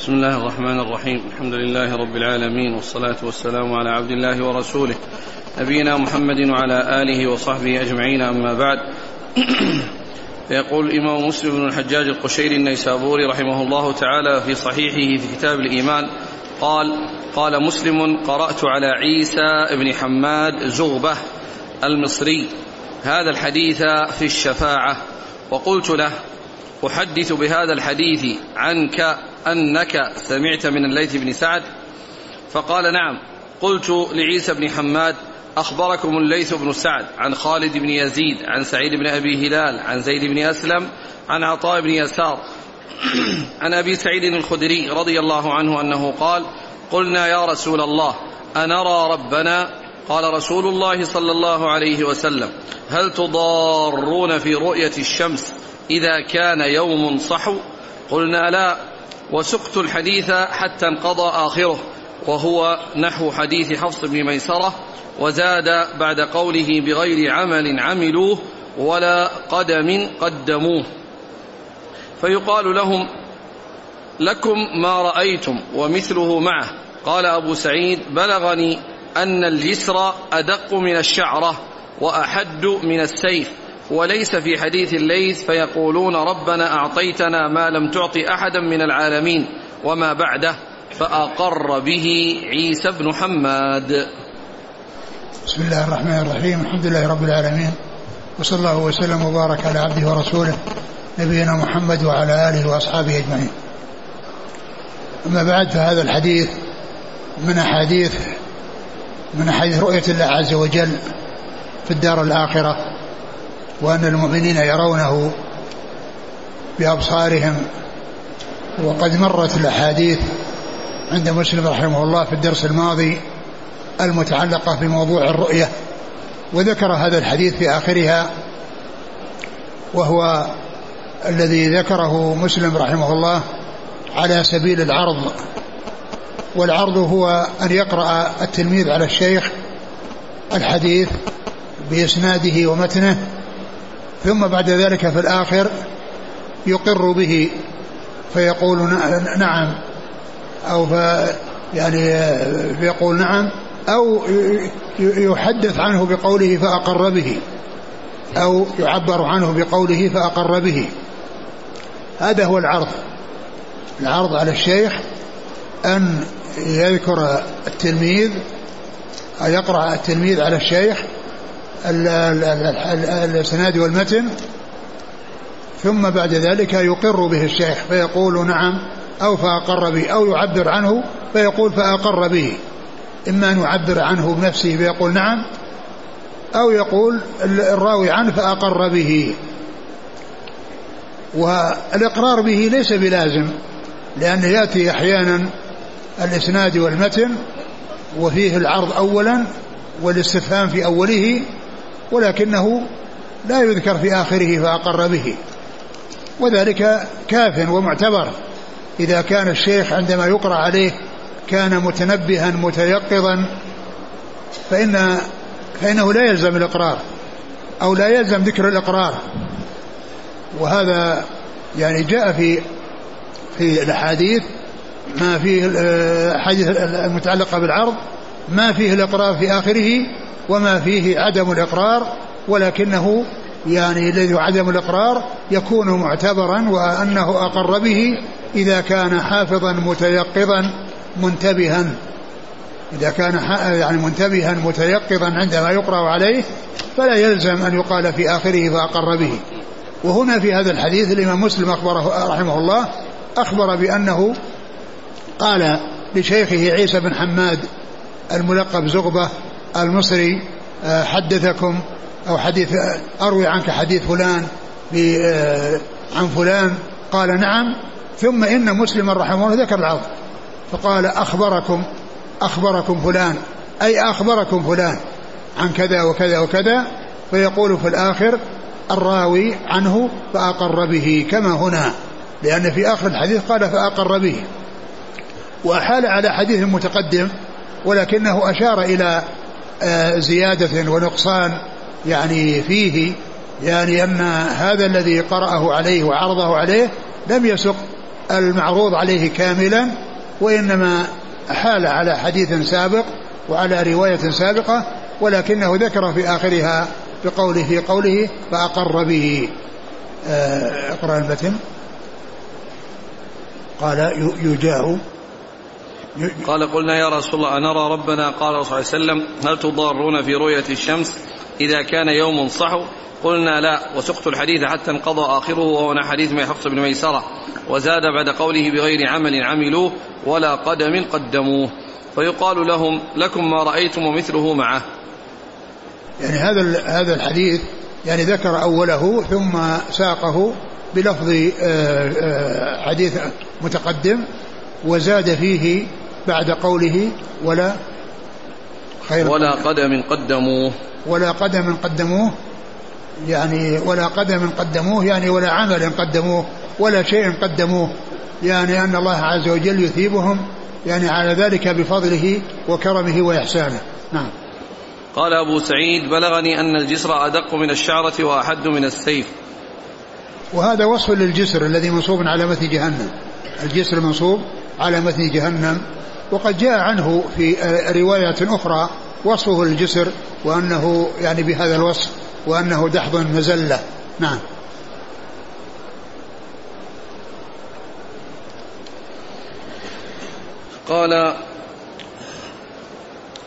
بسم الله الرحمن الرحيم الحمد لله رب العالمين والصلاة والسلام على عبد الله ورسوله نبينا محمد وعلى آله وصحبه أجمعين أما بعد فيقول الإمام مسلم بن الحجاج القشيري النيسابوري رحمه الله تعالى في صحيحه في كتاب الإيمان قال قال مسلم قرأت على عيسى بن حماد زغبة المصري هذا الحديث في الشفاعة وقلت له أحدث بهذا الحديث عنك أنك سمعت من الليث بن سعد؟ فقال نعم. قلت لعيسى بن حماد أخبركم الليث بن سعد عن خالد بن يزيد عن سعيد بن أبي هلال عن زيد بن أسلم عن عطاء بن يسار. عن أبي سعيد الخدري رضي الله عنه أنه قال قلنا يا رسول الله أنرى ربنا؟ قال رسول الله صلى الله عليه وسلم هل تضارون في رؤية الشمس؟ إذا كان يوم صحو قلنا لا وسقت الحديث حتى انقضى آخره وهو نحو حديث حفص بن ميسرة وزاد بعد قوله بغير عمل عملوه ولا قدم قدموه. فيقال لهم لكم ما رأيتم ومثله معه. قال أبو سعيد بلغني أن الجسر أدق من الشعرة وأحد من السيف. وليس في حديث الليث فيقولون ربنا أعطيتنا ما لم تعط أحدا من العالمين وما بعده فأقر به عيسى بن حماد. بسم الله الرحمن الرحيم. الحمد لله رب العالمين. وصلى الله وسلم وبارك على عبده ورسوله نبينا محمد وعلى آله وأصحابه أجمعين. أما بعد فهذا الحديث من أحاديث من أحاديث رؤية الله عز وجل في الدار الآخرة. وأن المؤمنين يرونه بأبصارهم. وقد مرت الأحاديث عند مسلم رحمه الله في الدرس الماضي المتعلقة بموضوع الرؤية وذكر هذا الحديث في آخرها وهو الذي ذكره مسلم رحمه الله على سبيل العرض. والعرض هو أن يقرأ التلميذ على الشيخ الحديث بإسناده ومتنه ثم بعد ذلك في الآخر يقر به فيقول نعم أو يعني فيقول نعم أو يحدث عنه بقوله فأقر به أو يعبر عنه بقوله فأقر به. هذا هو العرض. العرض على الشيخ أن يذكر التلميذ أو يقرأ التلميذ على الشيخ الإسناد والمتن ثم بعد ذلك يقر به الشيخ فيقول نعم أو فأقر به أو يعبر عنه فيقول فأقر به. إما أن يعبر عنه بنفسه فيقول نعم أو يقول الراوي عنه فأقر به. والإقرار به ليس بلازم لأنه يأتي أحيانا الإسناد والمتن وفيه العرض أولا والاستفهام في أوله ولكنه لا يذكر في آخره فأقر به. وذلك كاف ومعتبر. إذا كان الشيخ عندما يقرأ عليه كان متنبها متيقظا فإن فإنه لا يلزم الإقرار أو لا يلزم ذكر الإقرار. وهذا يعني جاء في في الأحاديث ما فيه الأحاديث المتعلقة بالعرض ما فيه الإقرار في آخره وما فيه عدم الإقرار ولكنه يعني الذي عدم الإقرار يكون معتبرا وأنه أقر به إذا كان حافظا متيقظا منتبها. إذا كان يعني منتبها متيقظا عندما يقرأ عليه فلا يلزم أن يقال في آخره فأقر به. وهنا في هذا الحديث الإمام مسلم أخبره رحمه الله أخبر بأنه قال لشيخه عيسى بن حماد الملقب زغبة المصري آه، حدثكم أو حديث أروي عنك حديث فلان آه، عن فلان قال نعم ثم إن مسلما رحمه الله ذكر العرض فقال أخبركم أخبركم فلان أي أخبركم فلان عن كذا وكذا وكذا فيقول في الآخر الراوي عنه فأقر به كما هنا لأن في آخر الحديث قال فأقر به. وأحال على حديث متقدم ولكنه أشار إلى آه، زيادة ونقصان يعني فيه يعني أن هذا الذي قرأه عليه وعرضه عليه لم يسق المعروض عليه كاملا وإنما حال على حديث سابق وعلى رواية سابقة ولكنه ذكر في آخرها بقوله في قوله فأقر به. آه، أقرأ المتن قال يجاه قال قلنا يا رسول الله أنرى ربنا؟ قال صلى الله عليه وسلم هل تضارون في رؤية الشمس؟ إذا كان يوم صحو. قلنا لا وسقت الحديث حتى انقضى آخره وهو حديث ما حفص بن ميسرة. وزاد بعد قوله بغير عمل عملوه ولا قدم قدموه. فيقال لهم لكم ما رأيتم ومثله معه. يعني هذا هذا الحديث يعني ذكر أوله ثم ساقه بلفظ آه، آه، حديث متقدم وزاد فيه بعد قوله ولا خير. ولا قدم قدموه. ولا قدم قدموه يعني ولا قدم قدموه يعني ولا عمل قدموه ولا شيء قدموه يعني أن الله عز وجل يثيبهم يعني على ذلك بفضله وكرمه وإحسانه. نعم. قال أبو سعيد بلغني أن الجسر أدق من الشعرة وأحد من السيف. وهذا وصف للجسر الذي منصوب على متن جهنم. الجسر منصوب على متن جهنم. وقد جاء عنه في رواية أخرى وصفه للجسر وأنه يعني بهذا الوصف وأنه دحض مزلة. نعم. قال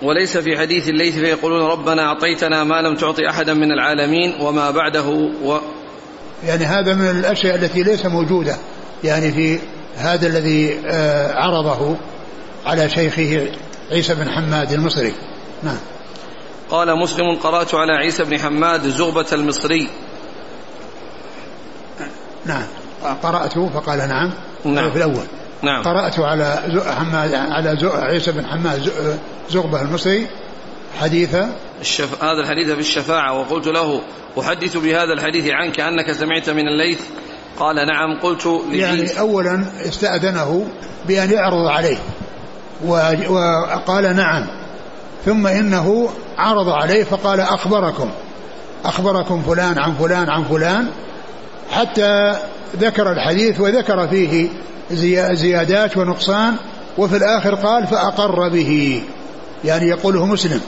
وليس في حديث الليث فيقولون ربنا أعطيتنا ما لم تعطي أحدا من العالمين وما بعده و يعني هذا من الأشياء التي ليس موجودة. يعني في هذا الذي آه، عرضه. على شيخه عيسى بن حماد المصري. نعم. قال مسلم قرأت على عيسى بن حماد زغبة المصري. نعم. قرأت فقال نعم. نعم. في الأول. نعم. قرأت على حماد على عيسى بن حماد زغبة المصري حديث. الشف... هذا الحديث في الشفاعة وقلت له أحدث بهذا الحديث عنك أنك سمعت من الليث. قال نعم قلت يعني أولا استأذنه بأن يعرض عليه. وقال نعم. ثم إنه عرض عليه فقال أخبركم. أخبركم فلان عن فلان عن فلان حتى ذكر الحديث وذكر فيه زيادات ونقصان وفي الآخر قال فأقر به. يعني يقوله مسلم.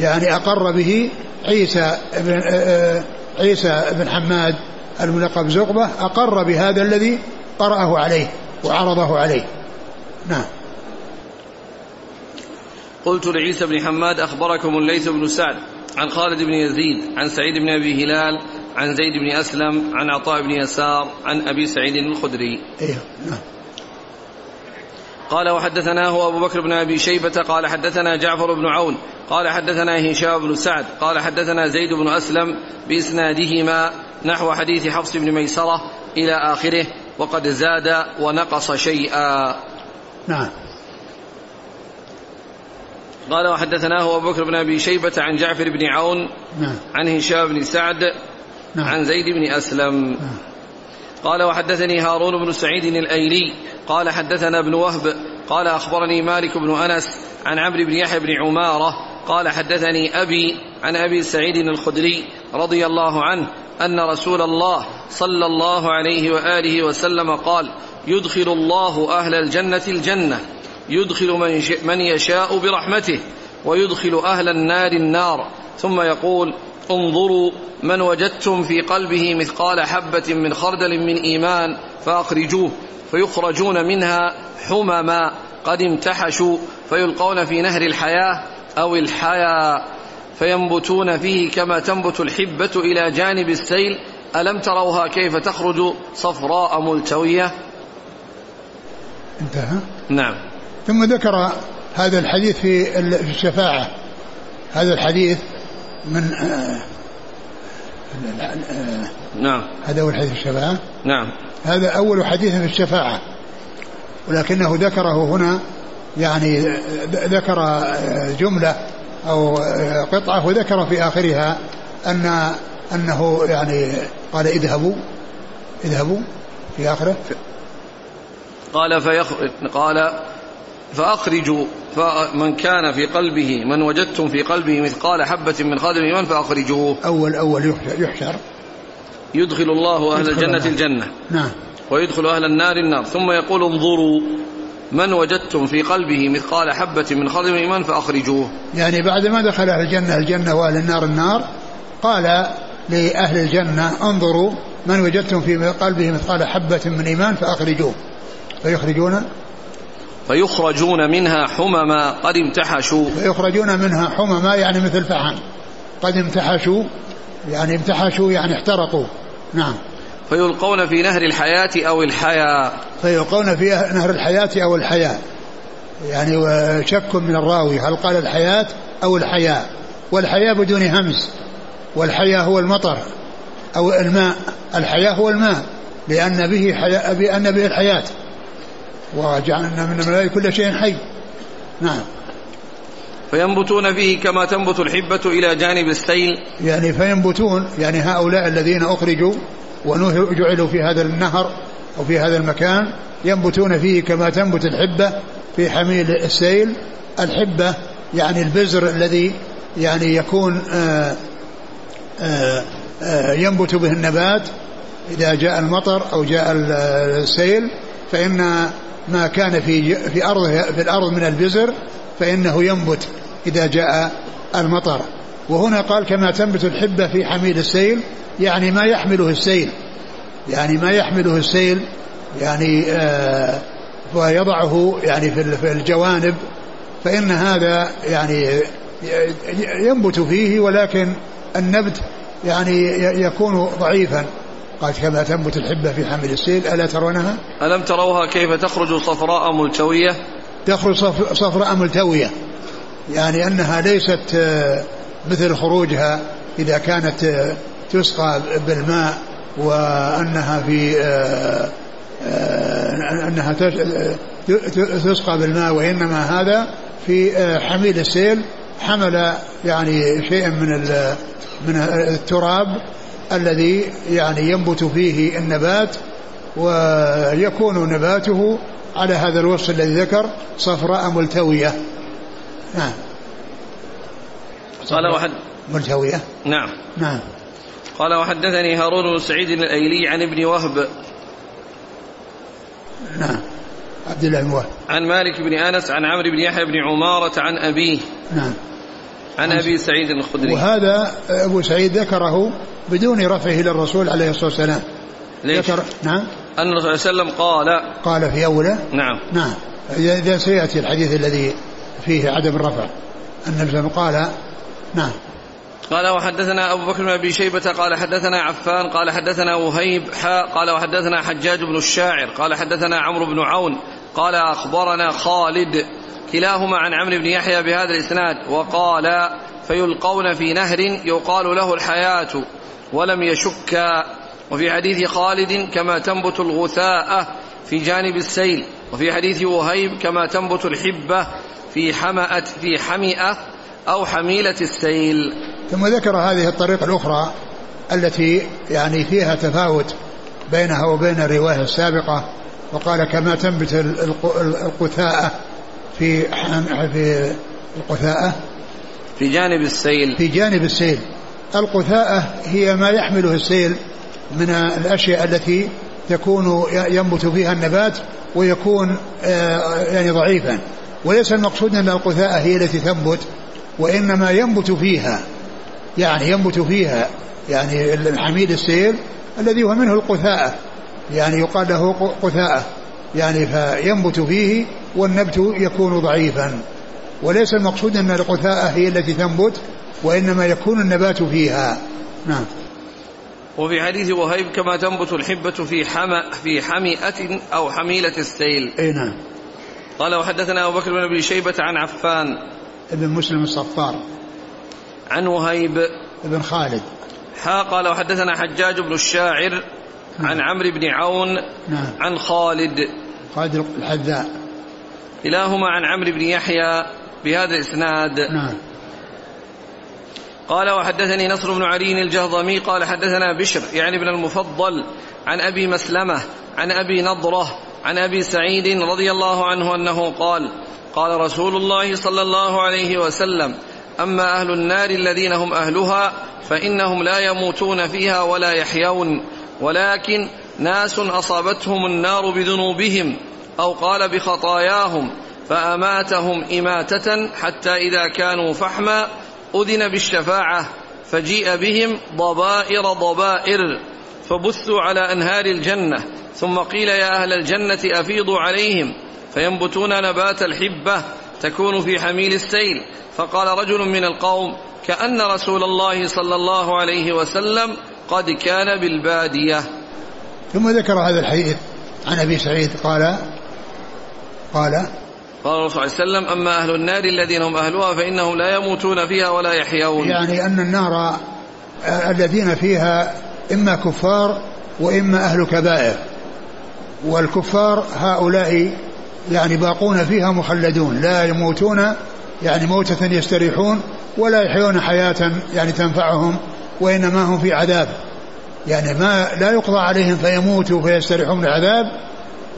يعني أقر به عيسى بن آه، آه، عيسى بن حماد الملقب زقبة أقر بهذا الذي قرأه عليه وعرضه عليه. نعم. قلت لعيسى بن حماد أخبركم الليث بن سعد عن خالد بن يزيد عن سعيد بن أبي هلال عن زيد بن أسلم عن عطاء بن يسار عن أبي سعيد الخدري. إيه نعم. قال وحدثناه أبو بكر بن أبي شيبة قال حدثنا جعفر بن عون قال حدثنا هشام بن سعد قال حدثنا زيد بن أسلم بإسنادهما نحو حديث حفص بن ميسرة إلى آخره وقد زاد ونقص شيئا. نعم. قال وحدثناه أبو بكر بن أبي شيبة عن جعفر بن عون نعم. عن هشام بن سعد نعم. عن زيد بن أسلم. نعم. قال وحدثني هارون بن سعيد الأيلي. قال حدثنا ابن وهب. قال أخبرني مالك بن أنس عن عمرو بن يحيى بن عمارة. قال حدثني أبي عن أبي سعيد الخدري رضي الله عنه أن رسول الله صلى الله عليه وآله وسلم قال يدخل الله أهل الجنة الجنة. يدخل من, من يشاء برحمته ويدخل أهل النار النار. ثم يقول انظروا من وجدتم في قلبه مثقال حبة من خردل من إيمان فأخرجوه فيخرجون منها حمما. قد امتحشوا فيلقون في نهر الحياة أو الحياة فينبتون فيه كما تنبت الحبة إلى جانب السيل. ألم تروها كيف تخرج صفراء ملتوية؟ انتهى. نعم. ثم ذكر هذا الحديث في الشفاعة. هذا الحديث من آه، نعم. هذا أول حديث الشفاعة. نعم. هذا أول حديث في الشفاعة. ولكنه ذكره هنا يعني ذكر جملة أو قطعة وذكر في آخرها أن أنه يعني قال اذهبوا اذهبوا في آخره. قال فيخ... قال فأخرجوا فمن كان في قلبه من وجدتم في قلبه مثقال حبة من خادم الإيمان فأخرجوه. أول أول يحشر يدخل الله أهل الجنة الجنة. نعم. ويدخل أهل النار النار. ثم يقول انظروا من وجدتم في قلبه مثقال حبة من خردل من إيمان فأخرجوه. يعني بعد ما دخل أهل الجنة الجنة وأهل النار النار قال لأهل الجنة انظروا من وجدتم في قلبه مثقال حبة من إيمان فأخرجوه. فيخرجون فيخرجون منها حمما قد امتحشوا. فيخرجون منها حمما يعني مثل فحم. قد امتحشوا يعني امتحشوا يعني احترقوا. نعم. فيلقون في نهر الحياة أو الحياة فيلقون في نهر الحياة أو الحياة يعني شك من الراوي هل قال الحياة أو الحياة والحياة بدون همز. والحياة هو المطر أو الماء. الحياة هو الماء لأن به حياة بأن به الحياة. وجعلنا من الملائكة كل شيء حي. نعم. فينبتون فيه كما تنبت الحبة إلى جانب السيل. يعني فينبتون يعني هؤلاء الذين أخرجوا وجعلوا في هذا النهر أو في هذا المكان ينبتون فيه كما تنبت الحبة في حميل السيل. الحبة يعني البزر الذي يعني يكون آآ آه، آآ آه، آآ ينبت به النبات. إذا جاء المطر أو جاء السيل فإن ما كان في في أرضه في الأرض من البزر فإنه ينبت إذا جاء المطر. وهنا قال كما تنبت الحبة في حميل السيل يعني ما يحمله السيل. يعني ما يحمله السيل يعني آه ويضعه يعني في الجوانب. فإن هذا يعني ينبت فيه ولكن النبت يعني يكون ضعيفا. قال كما تنبت الحبة في حمل السيل ألا ترونها؟ ألم تروها كيف تخرج صفراء ملتوية؟ تخرج صفراء ملتوية يعني أنها ليست آه، مثل خروجها إذا كانت آه، تسقى بالماء وأنها في آه، أنها تسقى بالماء وإنما هذا في حميل السيل حمل يعني شيئا من من التراب الذي يعني ينبت فيه النبات ويكون نباته على هذا الوصف الذي ذكر صفراء ملتوية. نعم. قال واحد. ملتوية. نعم. نعم. قال وحدثني هارون بن سعيد الأيلي عن ابن وهب. نعم. عبد الله بن وهب. عن مالك بن أنس عن عمرو بن يحيى بن عمارة عن أبيه. نعم. عن أبي سعيد الخدري. وهذا أبو سعيد ذكره بدون رفعه إلى الرسول عليه الصلاة والسلام. ليش؟ ذكر نعم. أن الرسول صلى الله عليه وسلم قال قال في اوله نعم. نعم. اذا سيأتي الحديث الذي فيه عدم الرفع. النبي صلى الله عليه وسلم قال نعم. قال وحدثنا أبو بكر بن أبي شيبة قال حدثنا عفان قال حدثنا وهيب حاء قال وحدثنا حجاج بن الشاعر قال حدثنا عمرو بن عون قال أخبرنا خالد كلاهما عن عمرو بن يحيى بهذا الإسناد وقال فيلقون في نهر يقال له الحياة. ولم يشكا وفي حديث خالد كما تنبت الغثاء في جانب السيل. وفي حديث وهيب كما تنبت الحبة في حمأة في حمئة أو حميلة السيل. ثم ذكر هذه الطريقة الأخرى التي يعني فيها تفاوت بينها وبين الرواية السابقة. وقال كما تنبت القثاءة في في القثاءة في جانب السيل. في جانب السيل. القثاءة هي ما يحمله السيل من الأشياء التي تكون ينبت فيها النبات ويكون آه، يعني ضعيفا. وليس المقصود أن القثاءة هي التي تنبت وإنما ينبت فيها. يعني ينبت فيها يعني الحميد السيل الذي هو منه القثاءة. يعني يقال له قثاءة. يعني فينبت فيه والنبت يكون ضعيفا. وليس المقصود أن القثاءة هي التي تنبت وإنما يكون النبات فيها. نعم. وفي حديث وهيب كما تنبت الحبة في حمأ في حمئة أو حميلة السيل. أي نعم. قال وحدثنا أبو بكر بن أبي شيبة عن عفان. ابن مسلم الصفار. عن وهيب. ابن خالد. حا قال وحدثنا حجاج بن الشاعر نعم. عن عمرو بن عون نعم. عن خالد. خالد الحذاء. كلاهما عن عمرو بن يحيى بهذا الإسناد. نعم. قال وحدثني نصر بن علي الجهضمي قال حدثنا بشر يعني ابن المفضل عن أبي مسلمة عن أبي نضرة عن أبي سعيد رضي الله عنه أنه قال قال رسول الله صلى الله عليه وسلم أما أهل النار الذين هم أهلها فإنهم لا يموتون فيها ولا يحيون ولكن ناس أصابتهم النار بذنوبهم أو قال بخطاياهم فأماتهم إماتة حتى إذا كانوا فحما أذن بالشفاعة فجيء بهم ضبائر ضبائر فبثوا على أنهار الجنة. ثم قيل يا أهل الجنة أفيضوا عليهم فينبتون نبات الحبة تكون في حميل السيل. فقال رجل من القوم كأن رسول الله صلى الله عليه وسلم قد كان بالبادية. ثم ذكر هذا الحديث عن أبي سعيد قال قال قال صلى الله عليه وسلم أما أهل النار الذين هم أهلها فإنهم لا يموتون فيها ولا يحيون. يعني أن النار الذين فيها إما كفار وإما أهل كبائر. والكفار هؤلاء يعني باقون فيها مخلدون لا يموتون يعني موتة يستريحون ولا يحيون حياة يعني تنفعهم وإنما هم في عذاب. يعني ما لا يقضى عليهم فيموتوا فيستريحون العذاب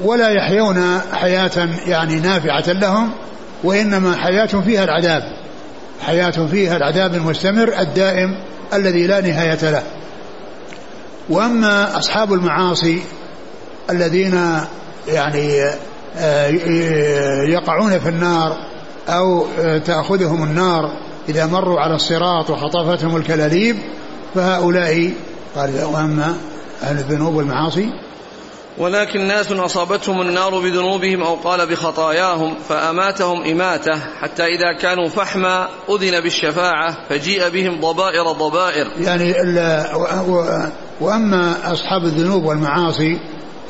ولا يحيون حياة يعني نافعة لهم وإنما حياة فيها العذاب. حياة فيها العذاب المستمر الدائم الذي لا نهاية له. وأما أصحاب المعاصي الذين يعني آه، يقعون في النار أو آه، تأخذهم النار إذا مروا على الصراط وخطفتهم الكلاليب فهؤلاء قال وأما أهل الذنوب والمعاصي ولكن ناس أصابتهم النار بذنوبهم أو قال بخطاياهم فأماتهم إماتة حتى إذا كانوا فحما أذن بالشفاعة فجيء بهم ضبائر ضبائر. يعني وأما أصحاب الذنوب والمعاصي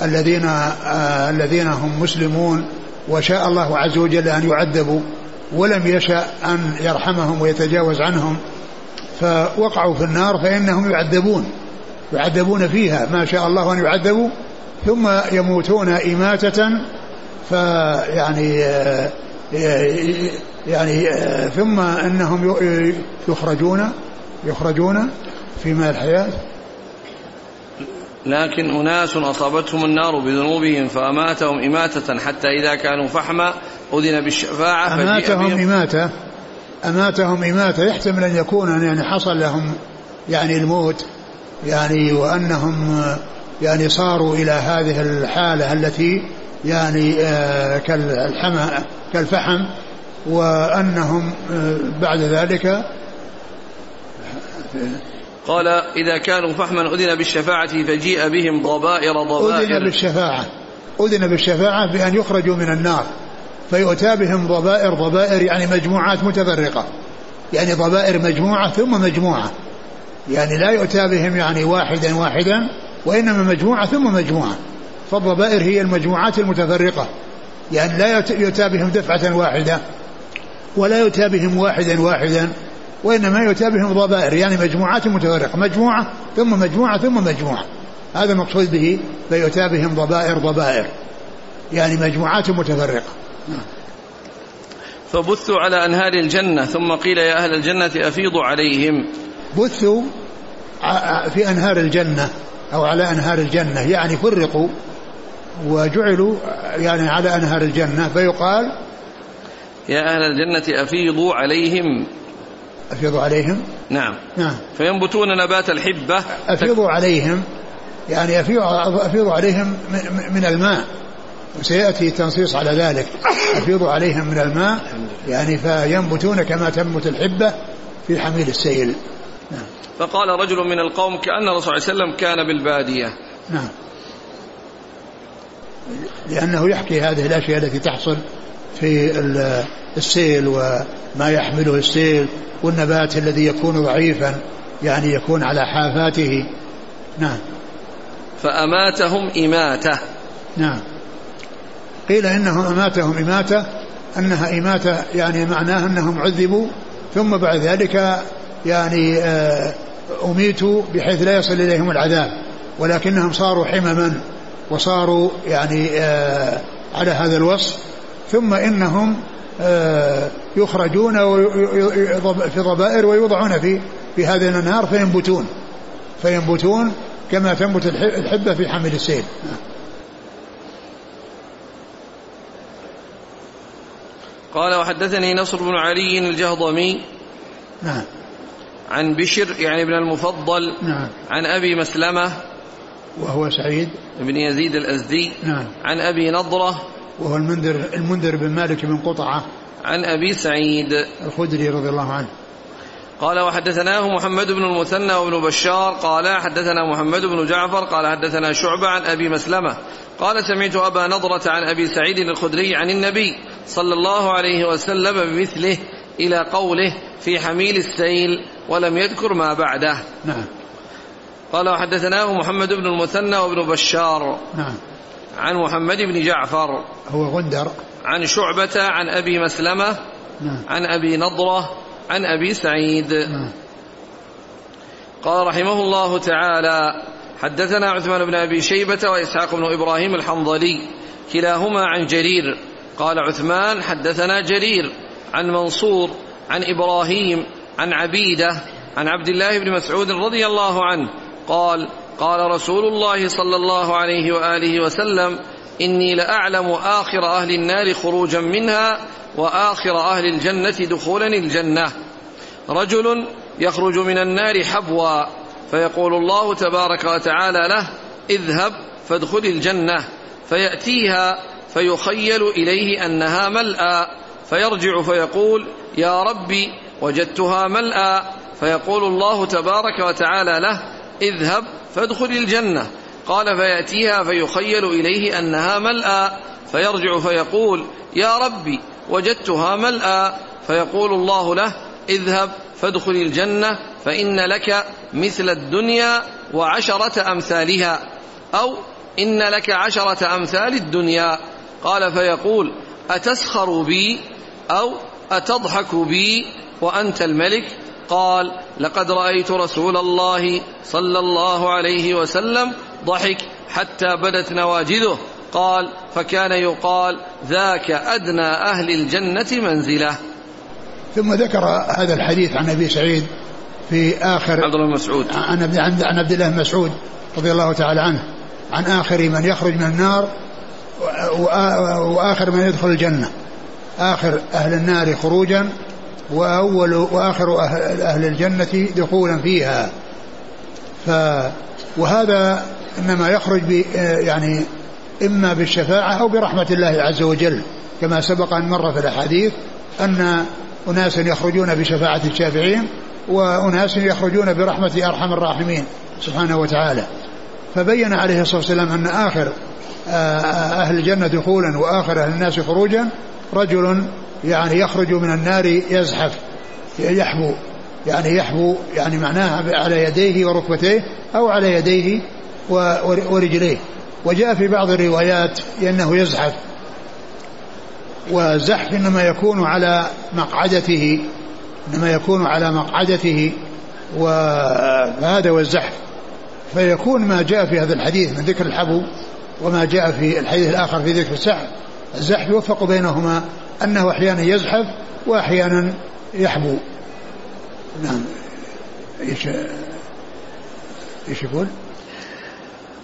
الذين آه الذين هم مسلمون وشاء الله عز وجل أن يعذبوا ولم يشأ أن يرحمهم ويتجاوز عنهم فوقعوا في النار فإنهم يعذبون يعذبون فيها ما شاء الله أن يعذبوا ثم يموتون إماتة فيعني يعني ثم إنهم يخرجون يخرجون في ماء الحياة. لكن أناس أصابتهم النار بذنوبهم فأماتهم إماتة حتى إذا كانوا فحما أذن بالشفاعة أماتهم إماتة أماتهم إماتة. يحتمل أن يكون يعني حصل لهم يعني الموت يعني وأنهم يعني صاروا إلى هذه الحالة التي يعني آه، كالحمى كالفحم وأنهم آه، بعد ذلك قال إذا كانوا فحما أذن بالشفاعة فجيء بهم ضبائر ضبائر. أذن بالشفاعة. أذن بالشفاعة بأن يخرجوا من النار. فيؤتى بهم ضبائر ضبائر يعني مجموعات متفرقة. يعني ضبائر مجموعة ثم مجموعة. يعني لا يؤتى بهم يعني واحدا واحدا. وإنما مجموعة ثم مجموعة. فالضبائر هي المجموعات المتفرقة. يعني لا يؤتى بهم دفعة واحدة ولا يؤتى بهم واحدا واحدا وإنما يؤتى بهم ضبائر يعني مجموعات متفرقة. مجموعة ثم مجموعة ثم مجموعة. هذا المقصود به فيؤتى بهم ضبائر ضبائر يعني مجموعات متفرقة. فبثوا على أنهار الجنة ثم قيل يا أهل الجنة أفيضوا عليهم. بثوا في أنهار الجنة. أو على أنهار الجنة. يعني فرقوا وجعلوا يعني على أنهار الجنة. فيقال يا أهل الجنة أفيضوا عليهم. أفيضوا عليهم؟ نعم. نعم. فينبتون نبات الحبة. أفيضوا عليهم. يعني أفيضوا عليهم من الماء. وسيأتي تنصيص على ذلك. أفيضوا عليهم من الماء. يعني فينبتون كما تنبت الحبة في حميل السيل. نعم. فقال رجل من القوم كأن الرسول صلى الله عليه وسلم كان بالبادية. نعم. لأنه يحكي هذه الأشياء التي تحصل في السيل وما يحمله السيل والنبات الذي يكون ضعيفا يعني يكون على حافاته. نعم. فأماتهم إماتة. نعم. قيل إنه أماتهم إماتة أنها إماتة يعني معناها أنهم عذبوا ثم بعد ذلك يعني آه، أميتوا بحيث لا يصل إليهم العذاب ولكنهم صاروا حمما وصاروا يعني آه، على هذا الوصف. ثم إنهم آه، يخرجون في ضبائر ويوضعون في في هذه الأنهار فينبتون. فينبتون كما تنبت الحبة في حمل السيل. قال وحدثني نصر بن علي الجهضمي. نعم. عن بشر يعني ابن المفضل نعم. عن أبي مسلمة وهو سعيد. بن يزيد الأزدي نعم. عن أبي نضرة وهو المنذر المنذر بن مالك بن قطعة. عن أبي سعيد. الخدري رضي الله عنه. قال وحدثناه محمد بن المثنى وابن بشار. قال حدثنا محمد بن جعفر. قال حدثنا شعبة عن أبي مسلمة. قال سمعت أبا نضرة عن أبي سعيد الخدري عن النبي صلى الله عليه وسلم بمثله إلى قوله في حميل السيل. ولم يذكر ما بعده. نعم. قال وحدثناه محمد بن المثنى وابن بشار. نعم. عن محمد بن جعفر. هو غندر. عن شعبة عن أبي مسلمة. نعم. عن أبي نضرة. عن أبي سعيد. نعم. قال رحمه الله تعالى حدثنا عثمان بن أبي شيبة وإسحاق بن إبراهيم الحنظلي كلاهما عن جرير. قال عثمان حدثنا جرير عن منصور عن إبراهيم عن عبيدة عن عبد الله بن مسعود رضي الله عنه قال قال رسول الله صلى الله عليه وآله وسلم إني لأعلم آخر أهل النار خروجا منها وآخر أهل الجنة دخولا الجنة. رجل يخرج من النار حبوا فيقول الله تبارك وتعالى له اذهب فادخل الجنة. فيأتيها فيخيل إليه أنها ملأى فيرجع فيقول يا ربي وجدتها ملأى فيقول الله تبارك وتعالى له اذهب فادخل الجنة. قال فيأتيها فيخيل إليه أنها ملأى فيرجع فيقول يا ربي وجدتها ملأى. فيقول الله له اذهب فادخل الجنة فإن لك مثل الدنيا وعشرة أمثالها أو إن لك عشرة أمثال الدنيا. قال فيقول أتسخر بي؟ أو أتضحك بي وأنت الملك؟ قال لقد رأيت رسول الله صلى الله عليه وسلم ضحك حتى بدت نواجذه. قال فكان يقال ذاك أدنى أهل الجنة منزلة. ثم ذكر هذا الحديث عن أبي سعيد في آخر عبد الله بن مسعود. عن عبد الله بن مسعود رضي الله تعالى عنه عن آخر من يخرج من النار وآ- وآخر من يدخل الجنة. آخر أهل النار خروجا وأول وآخر أهل, أهل الجنة دخولا فيها. ف وهذا إنما يخرج ب يعني إما بالشفاعة أو برحمة الله عز وجل. كما سبق أن مر في الأحاديث أن اناسا يخرجون بشفاعة الشافعين وأناس يخرجون برحمة أرحم الراحمين سبحانه وتعالى. فبين عليه الصلاة والسلام أن آخر آه، أهل الجنة دخولا وآخر أهل الناس خروجا رجل يعني يخرج من النار يزحف يحبو يعني يحبو يعني معناها على يديه وركبتيه أو على يديه ورجليه. وجاء في بعض الروايات أنه يزحف والزحف إنما يكون على مقعدته إنما يكون على مقعدته وهذا هو الزحف. فيكون ما جاء في هذا الحديث من ذكر الحبو وما جاء في الحديث الآخر في ذكر السحف الزحف يوفق بينهما أنه أحيانا يزحف وأحيانا يحبو. نعم. إيش إيش يقول؟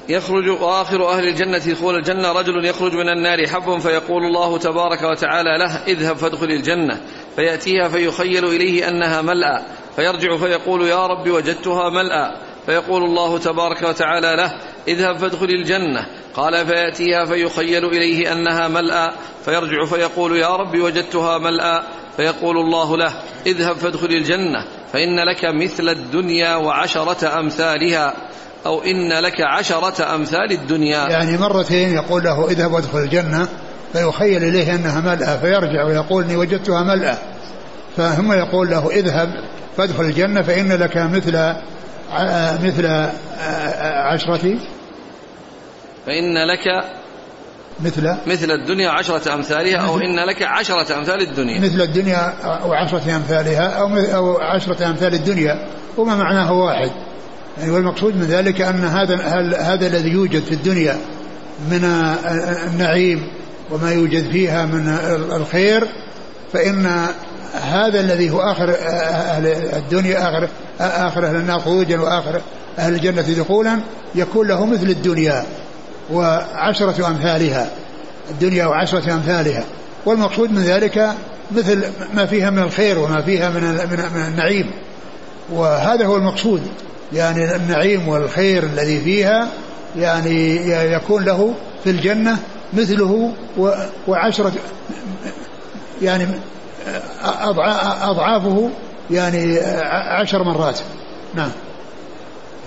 يخرج وآخر أهل الجنة دخول الجنة رجل يخرج من النار حب فيقول الله تبارك وتعالى له اذهب فادخل الجنة. فيأتيها فيخيل إليه أنها ملأى. فيرجع فيقول يا رب وجدتها ملأى. فيقول الله تبارك وتعالى له اذهب فادخل الجنة. قال فيأتيها فيخيل إليه أنها ملأى فيرجع فيقول يا رب وجدتها ملأى فيقول الله له اذهب فادخل الجنة فإن لك مثل الدنيا وعشرة أمثالها أو إن لك عشرة أمثال الدنيا. يعني مرتين يقول له اذهب وادخل الجنة فيخيل إليه أنها ملأى فيرجع ويقول إني وجدتها ملأى. فهم يقول له اذهب فادخل الجنة فإن لك مثل ع- مثل ع- عشرة فإن لك مثل؟ مثل الدنيا عشرة أمثالها أو إن لك عشرة أمثال الدنيا. مثل الدنيا وعشرة أمثالها أو أو عشرة أمثال الدنيا. وما معناه واحد. يعني والمقصود من ذلك أن هذا هذا الذي يوجد في الدنيا من النعيم وما يوجد فيها من الخير فإن هذا الذي هو آخر أهل الدنيا آخر آخر أهل النار خروجا وآخر أهل الجنة دخولا يكون له مثل الدنيا. وعشرة أمثالها الدنيا وعشرة أمثالها. والمقصود من ذلك مثل ما فيها من الخير وما فيها من من النعيم. وهذا هو المقصود. يعني النعيم والخير الذي فيها يعني يكون له في الجنة مثله وعشرة يعني أضعافه يعني عشر مرات. نعم.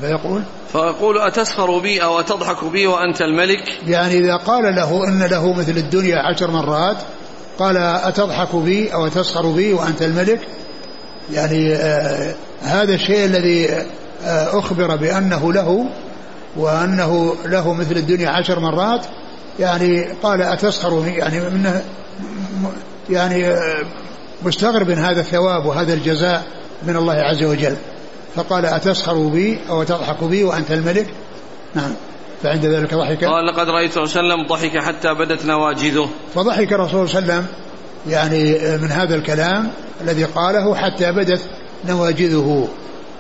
فيقول فيقول أتسخر بي أو أتضحك بي وأنت الملك؟ يعني إذا قال له إن له مثل الدنيا عشر مرات قال أتضحك بي أو أتسخر بي وأنت الملك؟ يعني آه هذا الشيء الذي آه أخبر بأنه له وأنه له مثل الدنيا عشر مرات. يعني قال أتسخر يعني منه يعني آه مستغرب من هذا الثواب وهذا الجزاء من الله عز وجل. فقال أتسخر بي أو تضحك بي وأنت الملك؟ نعم. فعند ذلك ضحك. قال لقد رأيت صلى الله عليه وسلم ضحك حتى بدت نواجذه. فضحك الرسول صلى الله عليه وسلم يعني من هذا الكلام الذي قاله حتى بدت نواجذه.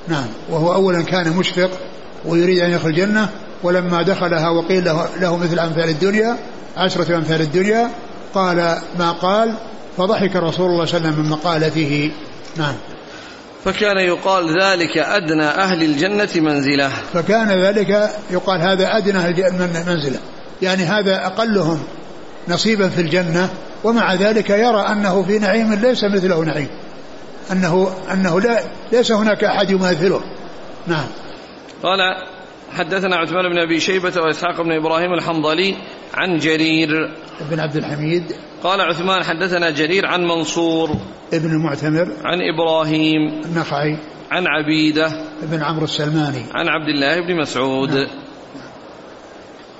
نعم. وهو أولا كان مشفق ويريد أن يدخل الجنة ولما دخلها وقيل له, له مثل أمثال الدنيا عشرة أمثال الدنيا قال ما قال؟ فضحك رسول الله صلى الله عليه وسلم من مقالته. نعم. فكان يقال ذلك أدنى أهل الجنة منزلة. فكان ذلك يقال هذا أدنى أهل منزلة. يعني هذا أقلهم نصيبا في الجنة ومع ذلك يرى أنه في نعيم ليس مثله نعيم. أنه أنه لا ليس هناك أحد يماثله. نعم. قال حدثنا عثمان بن أبي شيبة وإسحاق بن إبراهيم الحنظلي عن جرير. بن عبد الحميد. قال عثمان حدثنا جرير عن منصور. ابن المعتمر عن إبراهيم. النخعي. عن عبيدة. بن عمرو السلماني. عن عبد الله بن مسعود. نعم.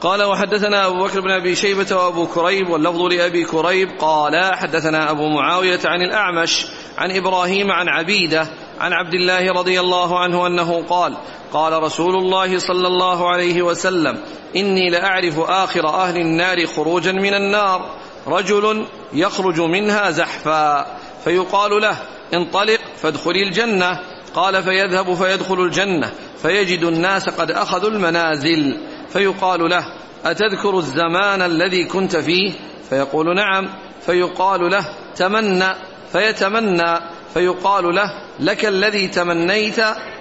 قال وحدثنا أبو بكر بن أبي شيبة وأبو كريب واللفظ لأبي كريب قال حدثنا أبو معاوية عن الأعمش عن إبراهيم عن عبيدة عن عبد الله رضي الله عنه أنه قال قال رسول الله صلى الله عليه وسلم إني لأعرف آخر أهل النار خروجا من النار رجل يخرج منها زحفا فيقال له انطلق فادخلي الجنة قال فيذهب فيدخل الجنة فيجد الناس قد أخذوا المنازل فيقال له أتذكر الزمان الذي كنت فيه؟ فيقول نعم فيقال له تمنى فيتمنى فيقال له لك الذي تمنيت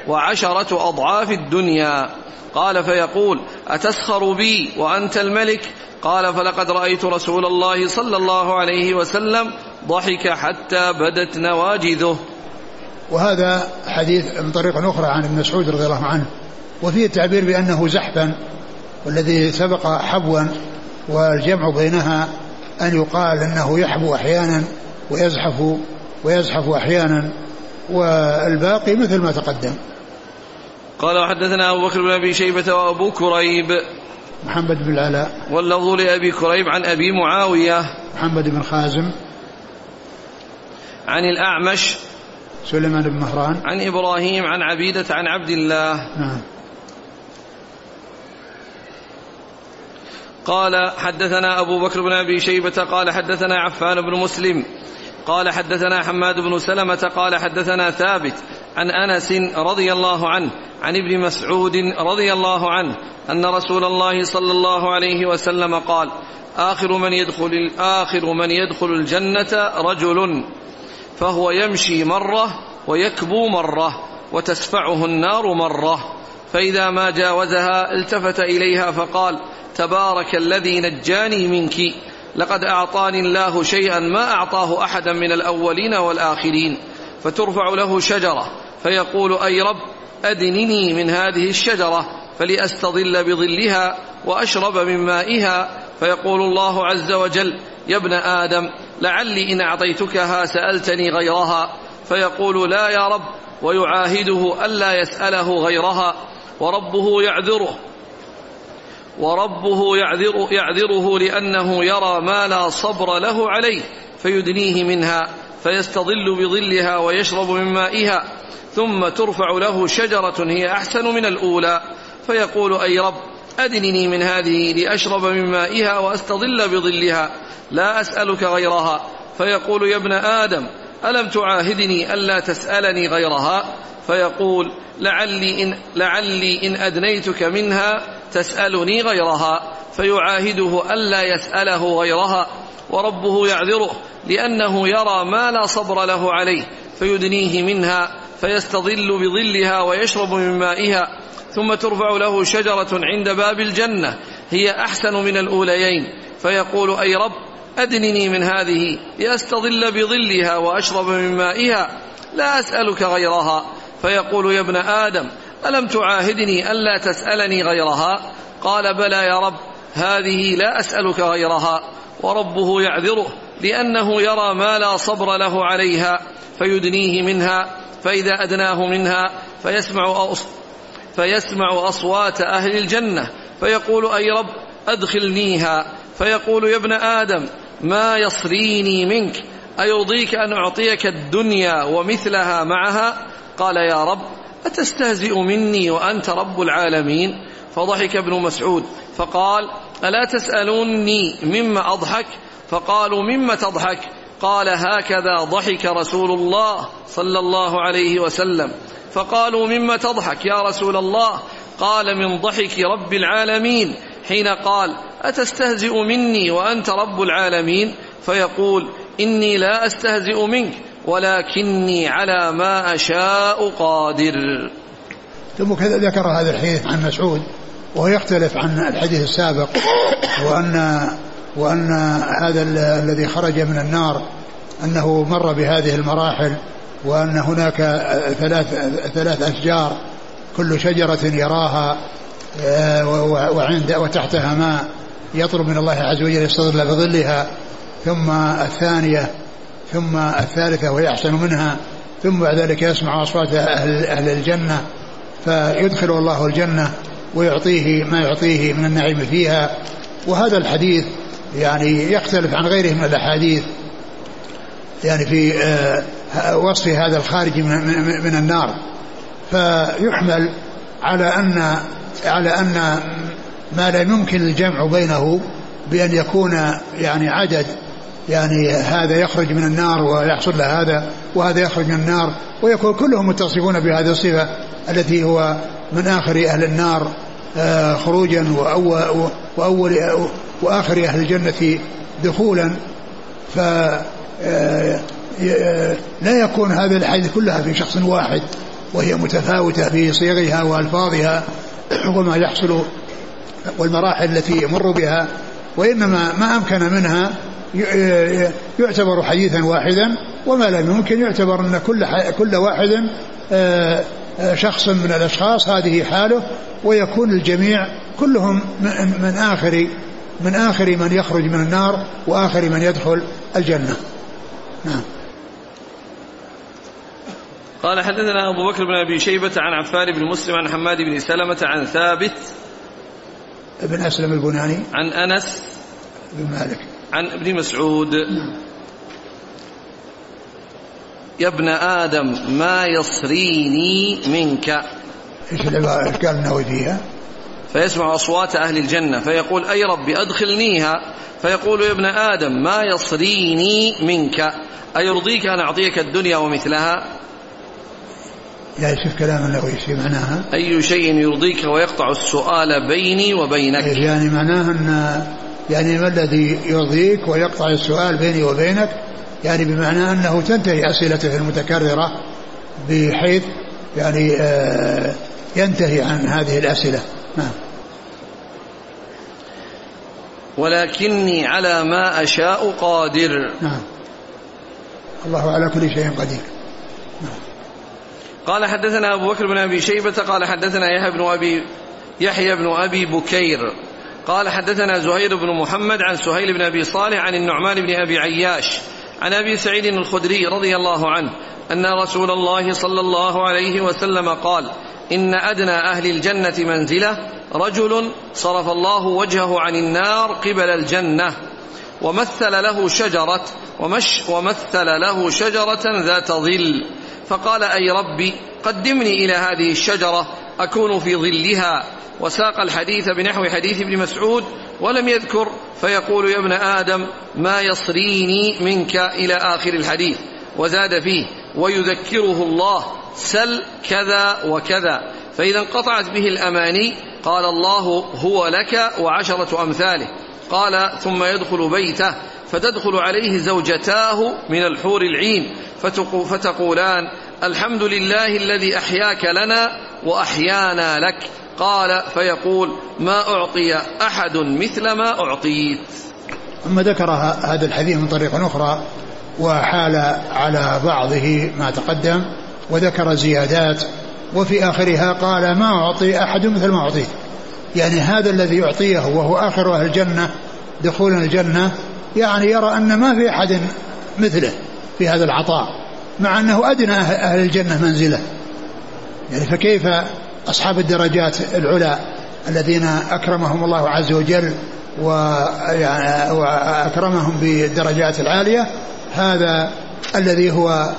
وعشرة أضعاف الدنيا. قال فيقول أتسخر بي وأنت الملك؟ قال فلقد رأيت رسول الله صلى الله عليه وسلم ضحك حتى بدت نواجذه. وهذا حديث من طريق أخرى عن ابن مسعود رضي الله عنه. وفيه التعبير بأنه زحفا والذي سبق حبوا والجمع بينها أن يقال أنه يحبو أحيانا ويزحف ويزحف أحيانا والباقي مثل ما تقدم. قال وحدثنا أبو بكر بن أبي شيبة وأبو كريب. محمد بن العلاء. واللفظ لأبي كريب عن أبي معاوية. محمد بن خازم. عن الأعمش. سليمان بن مهران. عن إبراهيم عن عبيدة عن عبد الله. نعم. قال حدثنا أبو بكر بن أبي شيبة قال حدثنا عفان بن مسلم. قال حدثنا حماد بن سلمة قال حدثنا ثابت عن أنس رضي الله عنه عن ابن مسعود رضي الله عنه أن رسول الله صلى الله عليه وسلم قال آخر من يدخل آخر من يدخل الجنة رجل فهو يمشي مرة ويكبو مرة وتسفعه النار مرة فإذا ما جاوزها التفت إليها فقال تبارك الذي نجاني منك. لقد أعطاني الله شيئا ما أعطاه أحدا من الأولين والآخرين فترفع له شجرة فيقول أي رب أدنني من هذه الشجرة فلأستظل بظلها وأشرب من مائها. فيقول الله عز وجل يا ابن آدم لعلي إن أعطيتكها سألتني غيرها. فيقول لا يا رب ويعاهده ألا يسأله غيرها وربه يعذره. وربه يعذر يعذره لأنه يرى ما لا صبر له عليه فيدنيه منها فيستظل بظلها ويشرب من مائها ثم ترفع له شجرة هي أحسن من الأولى فيقول أي رب أدنني من هذه لأشرب من مائها وأستظل بظلها لا أسألك غيرها. فيقول يا ابن آدم ألم تعاهدني ألا تسألني غيرها؟ فيقول لعلي إن, لعلي إن أدنيتك منها تسألني غيرها فيعاهده ألا يسأله غيرها وربه يعذره لأنه يرى ما لا صبر له عليه فيدنيه منها فيستظل بظلها ويشرب من مائها ثم ترفع له شجرة عند باب الجنة هي أحسن من الأوليين فيقول أي رب أدنني من هذه لأستظل بظلها وأشرب من مائها لا أسألك غيرها فيقول يا ابن آدم ألم تعاهدني ألا تسألني غيرها؟ قال بلى يا رب هذه لا أسألك غيرها وربه يعذره لأنه يرى ما لا صبر له عليها فيدنيه منها فإذا أدناه منها فيسمع فيسمع أصوات أهل الجنة فيقول أي رب أدخلنيها فيقول يا ابن آدم ما يصريني منك أيرضيك أن أعطيك الدنيا ومثلها معها؟ قال يا رب أتستهزئ مني وأنت رب العالمين؟ فضحك ابن مسعود. فقال ألا تسألوني مما أضحك؟ فقالوا مما تضحك؟ قال هكذا ضحك رسول الله صلى الله عليه وسلم. فقالوا مما تضحك يا رسول الله؟ قال من ضحك رب العالمين. حين قال أتستهزئ مني وأنت رب العالمين؟ فيقول إني لا أستهزئ منك. ولكني على ما أشاء قادر. ثم كذا ذكر هذا الحديث عن مسعود وهو يختلف عن الحديث السابق وأن وأن هذا الذي خرج من النار أنه مر بهذه المراحل وأن هناك ثلاث ثلاث أشجار كل شجرة يراها آه، وعند وتحتها ماء يطلب من الله عز وجل يستظل بظلها. ثم الثانية ثم الثالثة وهي أحسن منها ثم بعد ذلك يسمع أصوات أهل, أهل الجنة فيدخل الله الجنة ويعطيه ما يعطيه من النعيم فيها. وهذا الحديث يعني يختلف عن غيره من الأحاديث. يعني في آه، وصف هذا الخارج من النار. فيحمل على أن على أن ما لا يمكن الجمع بينه بأن يكون يعني عدد يعني هذا يخرج من النار ويحصل له هذا وهذا يخرج من النار ويكون كلهم متصفون بهذه الصفة التي هو من آخر أهل النار آه، خروجا وأول, وأول وآخر أهل الجنة دخولا. ف آه، لا يكون هذه الأحاديث كلها في شخص واحد وهي متفاوتة في صيغها وألفاظها وما يحصل والمراحل التي يمر بها وإنما ما أمكن منها يعتبر حديثا واحدا وما لم يمكن يعتبر أن كل كل واحد آه، آه، شخص من الأشخاص هذه حاله ويكون الجميع كلهم من آخر من آخر من يخرج من النار وآخر من يدخل الجنة. نعم. قال حدثنا أبو بكر بن أبي شيبة عن عفان بن مسلم عن حماد بن سلمة عن ثابت بن أسلم البناني. عن أنس بن مالك. عن ابن مسعود. يا ابن آدم ما يصريني منك؟ إيش العبارة إيش قال النووي فيها؟ فيسمع أصوات أهل الجنة فيقول أي رب أدخلنيها؟ فيقول يا ابن آدم ما يصريني منك؟ أيرضيك أن أعطيك الدنيا ومثلها؟ يعني شوف كلام النووي في معناها. أي شيء يرضيك ويقطع السؤال بيني وبينك؟ يعني معناه أن يعني ما الذي يرضيك ويقطع السؤال بيني وبينك؟ يعني بمعنى أنه تنتهي أسئلته المتكررة بحيث يعني آه ينتهي عن هذه الأسئلة. نعم. ولكني على ما أشاء قادر. نعم. الله على كل شيء قدير. نعم. قال حدثنا أبو بكر بن أبي شيبة قال حدثنا يحيى بن أبي يحيى بن أبي بكير. قال حدثنا زهير بن محمد عن سهيل بن أبي صالح عن النعمان بن أبي عياش عن أبي سعيد الخدري رضي الله عنه أن رسول الله صلى الله عليه وسلم قال إن أدنى أهل الجنة منزلة رجل صرف الله وجهه عن النار قبل الجنة ومثل له شجرة ومش ومثل له شجرة ذات ظل فقال أي ربي قدمني إلى هذه الشجرة أكون في ظلها. وساق الحديث بنحو حديث ابن مسعود ولم يذكر فيقول يا ابن آدم ما يصريني منك إلى آخر الحديث. وزاد فيه ويذكره الله سل كذا وكذا. فإذا انقطعت به الأماني قال الله هو لك وعشرة أمثاله. قال ثم يدخل بيته فتدخل عليه زوجتاه من الحور العين فتقولان الحمد لله الذي أحياك لنا وأحيانا لك. قال فيقول ما أعطي أحد مثل ما أعطيت. ثم ذكر هذا الحديث من طريق أخرى وحال على بعضه ما تقدم وذكر زيادات وفي آخرها قال ما أعطي أحد مثل ما أعطيت. يعني هذا الذي يعطيه وهو آخر أهل الجنة دخولا الجنة يعني يرى أن ما في أحد مثله في هذا العطاء. مع أنه أدنى أهل الجنة منزلة. يعني فكيف أصحاب الدرجات العلى الذين أكرمهم الله عز وجل وأكرمهم بالدرجات العالية؟ هذا الذي هو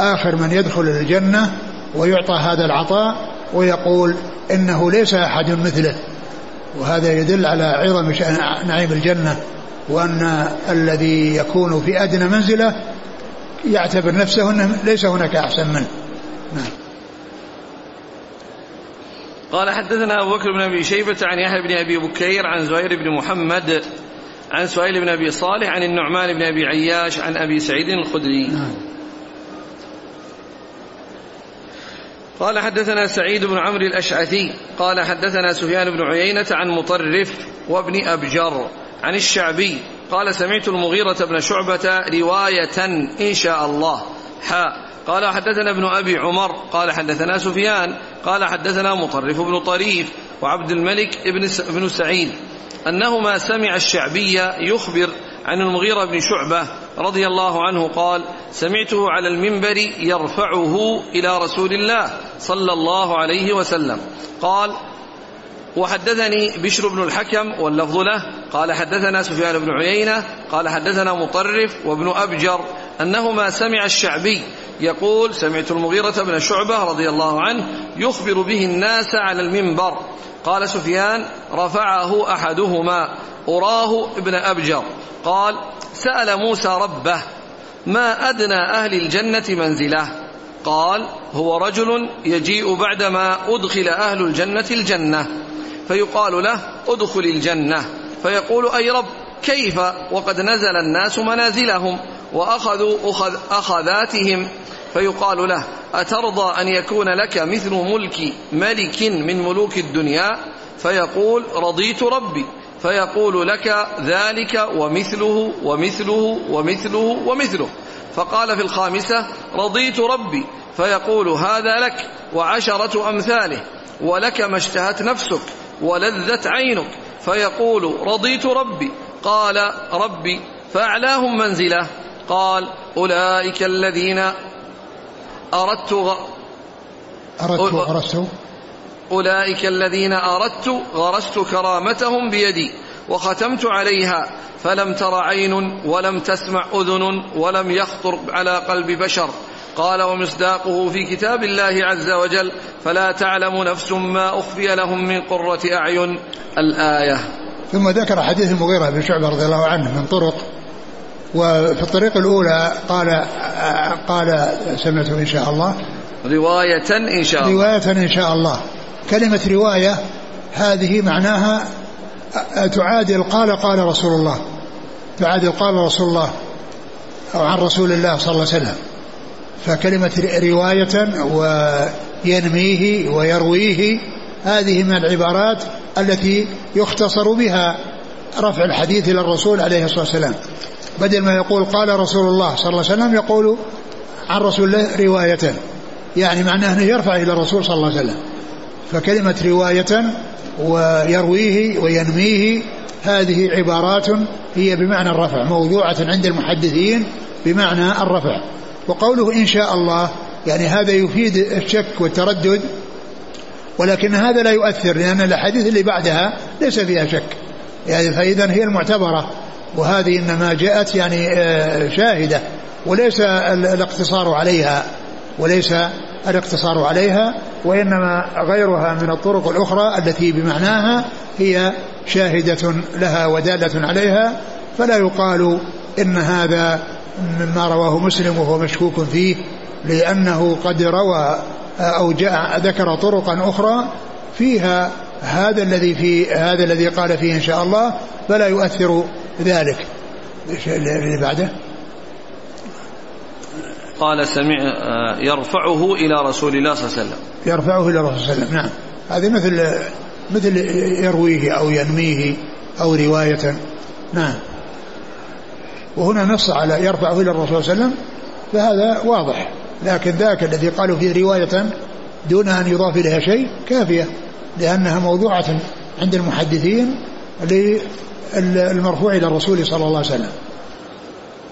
آخر من يدخل الجنة ويعطى هذا العطاء ويقول إنه ليس أحد مثله. وهذا يدل على عظم نعيم الجنة وأن الذي يكون في أدنى منزلة يعتبر نفسه أنه ليس هناك أحسن منه. نعم. قال حدثنا أبو بكر بن أبي شيبة عن يحيى بن أبي بكير عن زهير بن محمد عن سهيل بن أبي صالح عن النعمان بن أبي عياش عن أبي سعيد الخدري. نعم. قال حدثنا سعيد بن عمرو الأشعثي قال حدثنا سفيان بن عيينة عن مطرف وابن أبجر عن الشعبي قال سمعت المغيرة بن شعبة رواية إن شاء الله. حاء قال حدثنا ابن أبي عمر قال حدثنا سفيان قال حدثنا مطرف بن طريف وعبد الملك بن, سعيد. أنهما سمع الشعبي يخبر عن المغيرة بن شعبة رضي الله عنه قال سمعته على المنبر يرفعه إلى رسول الله صلى الله عليه وسلم. قال وحدثني بشر بن الحكم واللفظ له قال حدثنا سفيان بن عيينة قال حدثنا مطرف وابن أبجر أنهما سمع الشعبي يقول سمعت المغيرة بن شعبة رضي الله عنه يخبر به الناس على المنبر. قال سفيان رفعه أحدهما أراه ابن أبجر. قال سأل موسى ربه ما أدنى أهل الجنة منزله؟ قال هو رجل يجيء بعدما أدخل أهل الجنة الجنة. فيقال له ادخل الجنة. فيقول أي رب كيف؟ وقد نزل الناس منازلهم وأخذوا أخذ أخذاتهم. فيقال له أترضى أن يكون لك مثل ملك ملك من ملوك الدنيا؟ فيقول رضيت ربي. فيقول لك ذلك ومثله ومثله ومثله ومثله. فقال في الخامسة رضيت ربي. فيقول هذا لك وعشرة أمثاله. ولك ما اشتهت نفسك. ولذت عينك فيقول رضيت ربي. قال ربي فأعلاهم منزله. قال أولئك الذين أردت غ... أردت غرست أولئك الذين أردت غرست كرامتهم بيدي وختمت عليها فلم تر عين ولم تسمع أذن ولم يخطر على قلب بشر. قال ومصداقه في كتاب الله عز وجل فلا تعلم نفس ما أخفي لهم من قرة أعين. الآية. ثم ذكر حديث المغيرة بن شعبة رضي الله عنه من طرق وفي الطريق الأولى قال قال سمعته إن شاء الله. رواية إن شاء الله. رواية إن شاء الله. كلمة رواية هذه معناها تعادل قال قال رسول الله. تعادل قال رسول الله أو عن رسول الله صلى الله عليه وسلم. فكلمة رواية وينميه ويرويه هذه من العبارات التي يختصر بها رفع الحديث إلى الرسول عليه الصلاة والسلام. بدل ما يقول قال رسول الله صلى الله عليه وسلم يقول عن رسول الله رواية. يعني معناه أنه يرفع إلى الرسول صلى الله عليه وسلم. فكلمة رواية ويرويه وينميه هذه عبارات هي بمعنى الرفع موضوعة عند المحدثين بمعنى الرفع. وقوله إن شاء الله يعني هذا يفيد الشك والتردد ولكن هذا لا يؤثر لأن الأحاديث اللي بعدها ليس فيها شك. يعني فإذا هي المعتبرة وهذه إنما جاءت يعني آه، شاهدة وليس الاقتصار عليها وليس الاقتصار عليها وإنما غيرها من الطرق الأخرى التي بمعناها هي شاهدة لها ودالة عليها فلا يقال إن هذا مما رواه مسلم وهو مشكوك فيه لأنه قد روى أو جاء ذكر طرقا أخرى فيها هذا الذي في هذا الذي قال فيه إن شاء الله فلا يؤثر ذلك. اللي بعده؟ قال سمع يرفعه إلى رسول الله صلى الله عليه وسلم. يرفعه إلى الرسول صلى الله عليه وسلم نعم. هذه مثل مثل يرويه أو ينميه أو رواية نعم. وهنا نص على يرفعه إلى الرسول صلى الله عليه وسلم فهذا واضح. لكن ذاك الذي قالوا فيه رواية دون أن يضاف إليها شيء كافية لأنها موضوعة عند المحدثين للمرفوع إلى الرسول صلى الله عليه وسلم.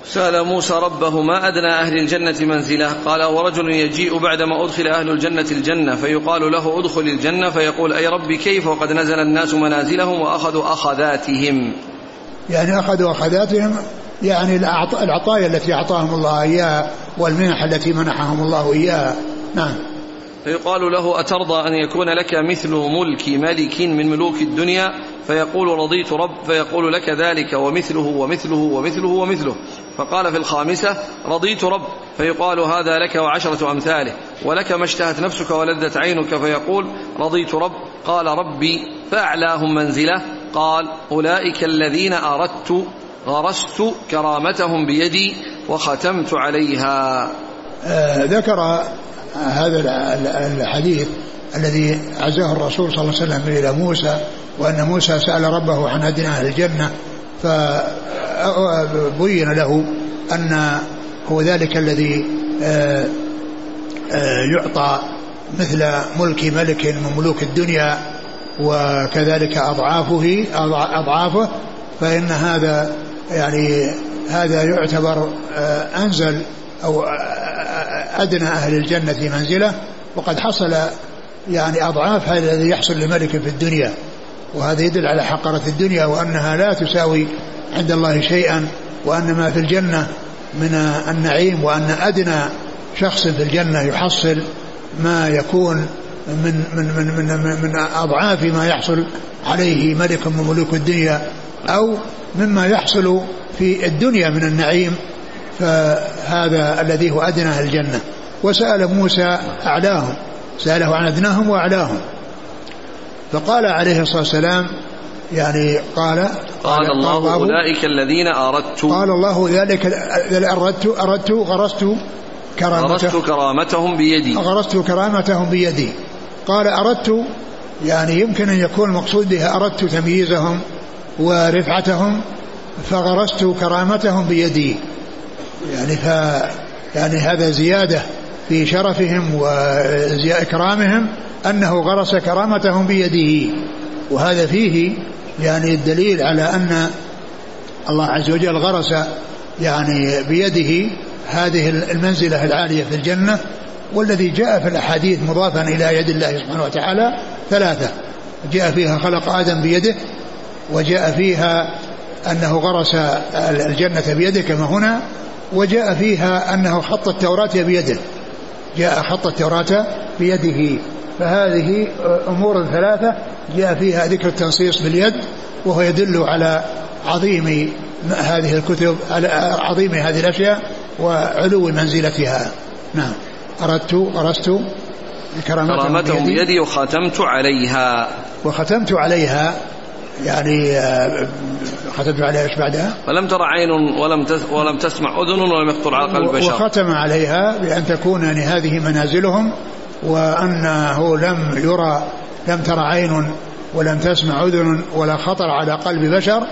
سأل موسى ربه ما أدنى أهل الجنة منزلة؟ قال ورجل يجيء بعدما أدخل أهل الجنة الجنة. فيقال له ادخل الجنة. فيقول أي ربي كيف؟ وقد نزل الناس منازلهم وأخذوا أخذاتهم. يعني أخذوا أخذاتهم يعني العطايا التي أعطاهم الله إياها والمنح التي منحهم الله إياها. نعم. فيقال له أترضى أن يكون لك مثل ملك ملك من ملوك الدنيا؟ فيقول رضيت رب فيقول لك ذلك ومثله ومثله ومثله ومثله. فقال في الخامسة رضيت رب فيقال هذا لك وعشرة أمثاله. ولك ما اشتهت نفسك ولذت عينك؟ فيقول رضيت رب قال ربي فأعلاهم منزلة. قال أولئك الذين أردت غرست كرامتهم بيدي وختمت عليها. آه ذكر هذا الحديث الذي عزاه الرسول صلى الله عليه وسلم إلى موسى وأن موسى سأل ربه عن أدنى أهل الجنة فبين له أن هو ذلك الذي آه، آه، يعطى مثل ملك ملك من ملوك الدنيا وكذلك أضعافه أضعافه فإن هذا يعني هذا يعتبر آه، أنزل أو أدنى أهل الجنة منزلة وقد حصل يعني أضعاف هذا الذي يحصل لملك في الدنيا. وهذا يدل على حقرة الدنيا وأنها لا تساوي عند الله شيئا وأن ما في الجنة من النعيم وأن أدنى شخص في الجنة يحصل ما يكون من من من من, من أضعاف ما يحصل عليه ملك من ملوك الدنيا. أو مما يحصل في الدنيا من النعيم فهذا الذي هو أدنى الجنة. وسأل موسى أعلاهم سأله عن أدناهم وأعلاهم. فقال عليه الصلاة والسلام يعني قال قال, قال الله, أولئك الذين أردت. قال الله ذلك أردت أردت غرست كرامته. غرست كرامتهم بيدي. غرست كرامتهم بيدي. قال أردت يعني يمكن أن يكون المقصود بها أردت تمييزهم. ورفعتهم فغرست كرامتهم بيدي. يعني ف يعني هذا زيادة في شرفهم وإكرامهم أنه غرس كرامتهم بيده وهذا فيه يعني الدليل على أن الله عز وجل غرس يعني بيده هذه المنزلة العالية في الجنة والذي جاء في الأحاديث مضافا إلى يد الله سبحانه وتعالى ثلاثة. جاء فيها خلق آدم بيده وجاء فيها أنه غرس الجنة بيده كما هنا وجاء فيها أنه خط التوراة بيده. جاء خط التوراة بيده. فهذه أمور ثلاثة جاء فيها ذكر التنصيص باليد وهو يدل على عظيم هذه الكتب على عظيم هذه الأشياء وعلو منزلتها. نعم. أردت غرست كرامتهم بيدي, بيدي وختمت عليها. وختمت عليها. يعني آه، ختمت عليها إيش بعدها؟ ولم ترى عين ولم ولم تسمع أذن ولم يخطر على قلب بشر وختم عليها بأن تكون يعني هذه منازلهم وأنه لم يرى لم ترى عين ولم تسمع أذن ولا خطر على قلب بشر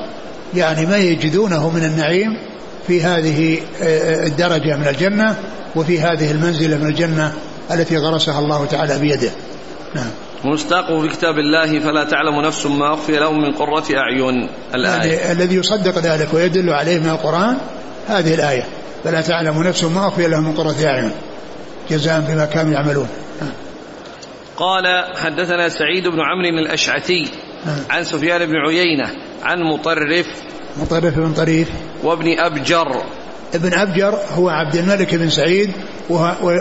يعني ما يجدونه من النعيم في هذه آه، الدرجة من الجنة وفي هذه المنزلة من الجنة التي غرسها الله تعالى بيده. نعم. ومصداقه في كتاب الله فلا تعلم نفس ما أخفي لهم من قرة أعين. الآية. يعني الذي يصدق ذلك ويدل عليه من القرآن هذه الآية. فلا تعلم نفس ما أخفي لهم من قرة أعين. جزاء بما كانوا يعملون. قال حدثنا سعيد بن عمرو الأشعثي عن سفيان بن عيينة عن مطرف مطرف بن طريف. وابن أبجر. ابن أبجر هو عبد الملك بن سعيد وهو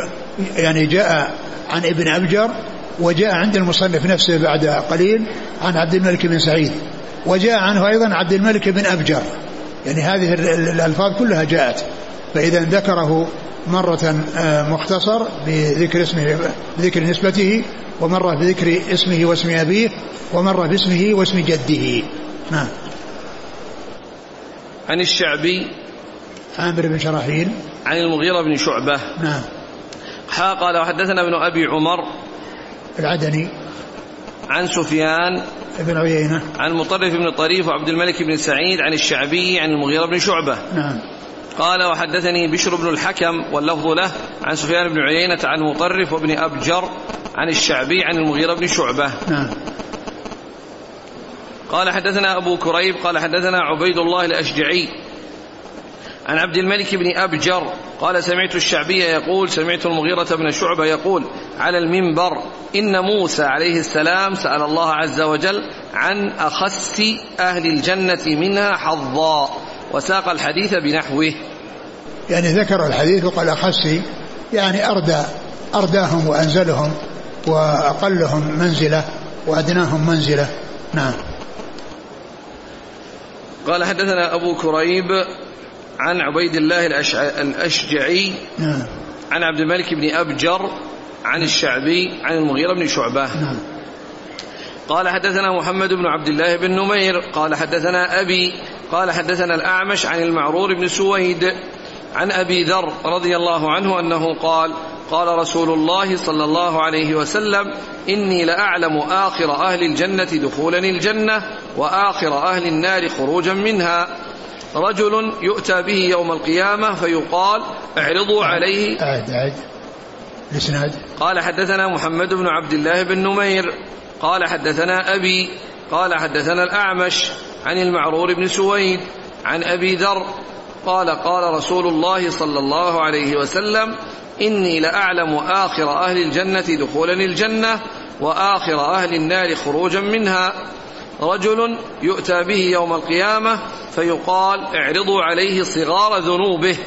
يعني جاء عن ابن أبجر وجاء عند المصنف نفسه بعد قليل عن عبد الملك بن سعيد وجاء عنه أيضا عبد الملك بن أبجر. يعني هذه الألفاظ كلها جاءت. فإذا ذكره مرة آه، مختصر بذكر اسمه بذكر نسبته ومرة بذكر اسمه واسم أبيه ومرة باسمه واسم جده. نعم. عن الشعبي. عامر بن شراحيل. عن المغيرة بن شعبة. نعم. حا قال وحدثنا ابن أبي عمر العدني عن سفيان ابن عيينة. عن مطرف بن طريف وعبد الملك بن سعيد عن الشعبي عن المغيرة بن شعبة. نعم. قال وحدثني بشر بن الحكم واللفظ له عن سفيان بن عيينة عن مطرف وابن أبجر عن الشعبي عن المغيرة بن شعبة. نعم. قال حدثنا أبو كريب قال حدثنا عبيد الله الأشجعي عن عبد الملك بن أبجر قال سمعت الشعبي يقول سمعت المغيرة بن شعبة يقول على المنبر إن موسى عليه السلام سأل الله عز وجل عن أخس أهل الجنة منها حظا وساق الحديث بنحوه. يعني ذكر الحديث وقال أخسي يعني أردى أرداهم وأنزلهم وأقلهم منزلة وأدناهم منزلة. نعم. قال حدثنا أبو كريب عن عبيد الله الأشجعي نعم. عن عبد الملك بن أبجر عن الشعبي عن المغيرة بن شعبة. نعم. قال حدثنا محمد بن عبد الله بن نمير قال حدثنا أبي قال حدثنا الأعمش عن المعرور بن سويد عن أبي ذر رضي الله عنه أنه قال قال رسول الله صلى الله عليه وسلم إني لأعلم آخر أهل الجنة دخولا الجنة وآخر أهل النار خروجا منها. رجل يؤتى به يوم القيامة فيقال اعرضوا عليه. أعد أعد. الإسناد قال حدثنا محمد بن عبد الله بن نمير. قال حدثنا أبي. قال حدثنا الأعمش عن المعرور بن سويد عن أبي ذر. قال قال رسول الله صلى الله عليه وسلم إني لأعلم آخر أهل الجنة دخولا الجنة وآخر أهل النار خروجا منها. رجل يؤتى به يوم القيامة فيقال اعرضوا عليه صغار ذنوبه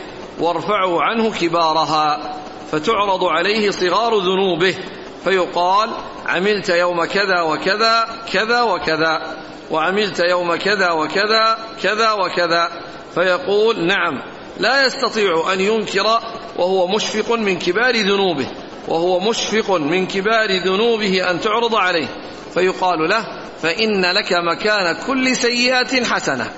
وارفعوا عنه كبارها فتعرض عليه صغار ذنوبه فيقال عملت يوم كذا وكذا كذا وكذا وعملت يوم كذا وكذا كذا وكذا فيقول نعم لا يستطيع أن ينكر وهو مشفق من كبار ذنوبه وهو مشفق من كبار ذنوبه أن تعرض عليه فيقال له فإن لك مكان كل سيئة حسنة.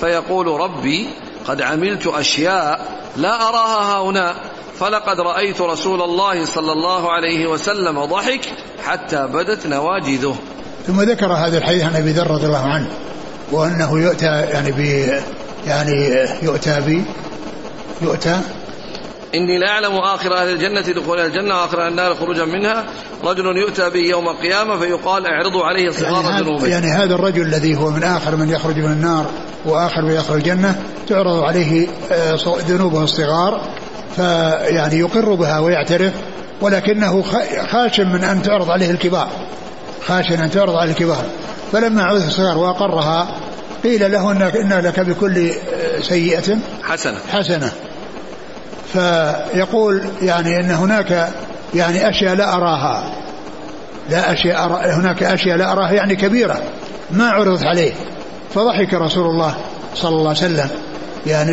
فيقول ربي قد عملت أشياء لا أراها هنا فلقد رأيت رسول الله صلى الله عليه وسلم ضحك حتى بدت نواجذه. ثم ذكر هذا الحديث عن أبي ذر رضي الله عنه وأنه يؤتى يعني ب يعني يؤتى ب يؤتى إني لا أعلم آخر أهل الجنة دخول الجنة وآخر أهل النار خروجا منها. رجل يؤتى به يوم القيامة فيقال اعرضوا عليه صغار يعني, ذنوبه. يعني هذا الرجل الذي هو من آخر من يخرج من النار وآخر من يدخل الجنة تعرض عليه آه، ذنوبه الصغار فيعني يقر بها ويعترف ولكنه خاش من أن تعرض عليه الكبار. خاش أن تعرض عليه الكبار. فلما عوذ الصغار وأقرها قيل له إن إن لك بكل آه، سيئة. حسنة. حسنة. فيقول يعني إن هناك يعني أشياء لا أراها. لا أشياء أرى هناك أشياء لا أراها يعني كبيرة ما عرضت عليه. فضحك رسول الله صلى الله عليه وسلم يعني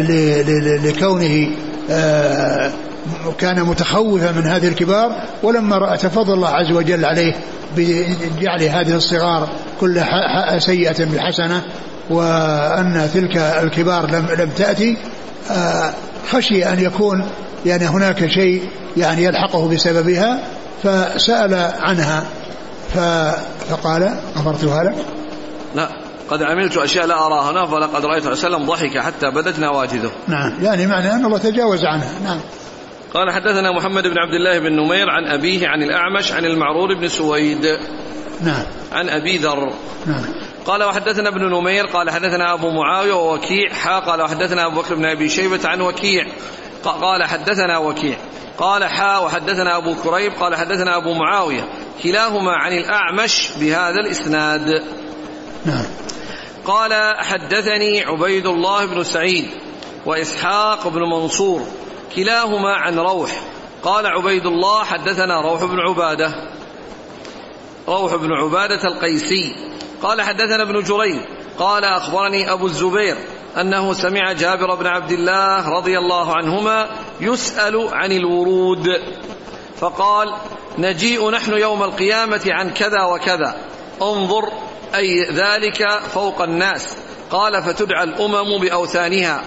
لكونه آه، كان متخوفا من هذه الكبار ولما راى تفضل الله عز وجل عليه بجعل هذه الصغار كل سيئة بالحسنه وأن تلك الكبار لم لم تأتي. آه، خشي أن يكون يعني هناك شيء يعني يلحقه بسببها فسأل عنها فقال غفرتها لك؟ لا قد عملت أشياء لا أراها هنا فلقد رأيت عليه وسلم ضحك حتى بدت نواجذه نعم يعني معنى أن الله تجاوز عنها نعم. قال حدثنا محمد بن عبد الله بن نمير عن أبيه عن الأعمش عن المعرور بن سويد. نعم. عن أبي ذر. نعم. قال وحدثنا ابن نمير قال حدثنا أبو معاوية ووكيع حا قال وحدثنا أبو بكر بن أبي شيبة عن وكيع. قال حدثنا وكيع. قال حا وحدثنا أبو كريب قال حدثنا أبو معاوية. كلاهما عن الأعمش بهذا الإسناد. نعم. قال حدثني عبيد الله بن سعيد وإسحاق بن منصور كلاهما عن روح. قال عبيد الله حدثنا روح بن عبادة. روح بن عبادة القيسي. قال حدثنا ابن جريج. قال أخبرني أبو الزبير أنه سمع جابر بن عبد الله رضي الله عنهما يسأل عن الورود. فقال نجيء نحن يوم القيامة عن كذا وكذا. انظر أي ذلك فوق الناس. قال فتدعى الأمم بأوثانها.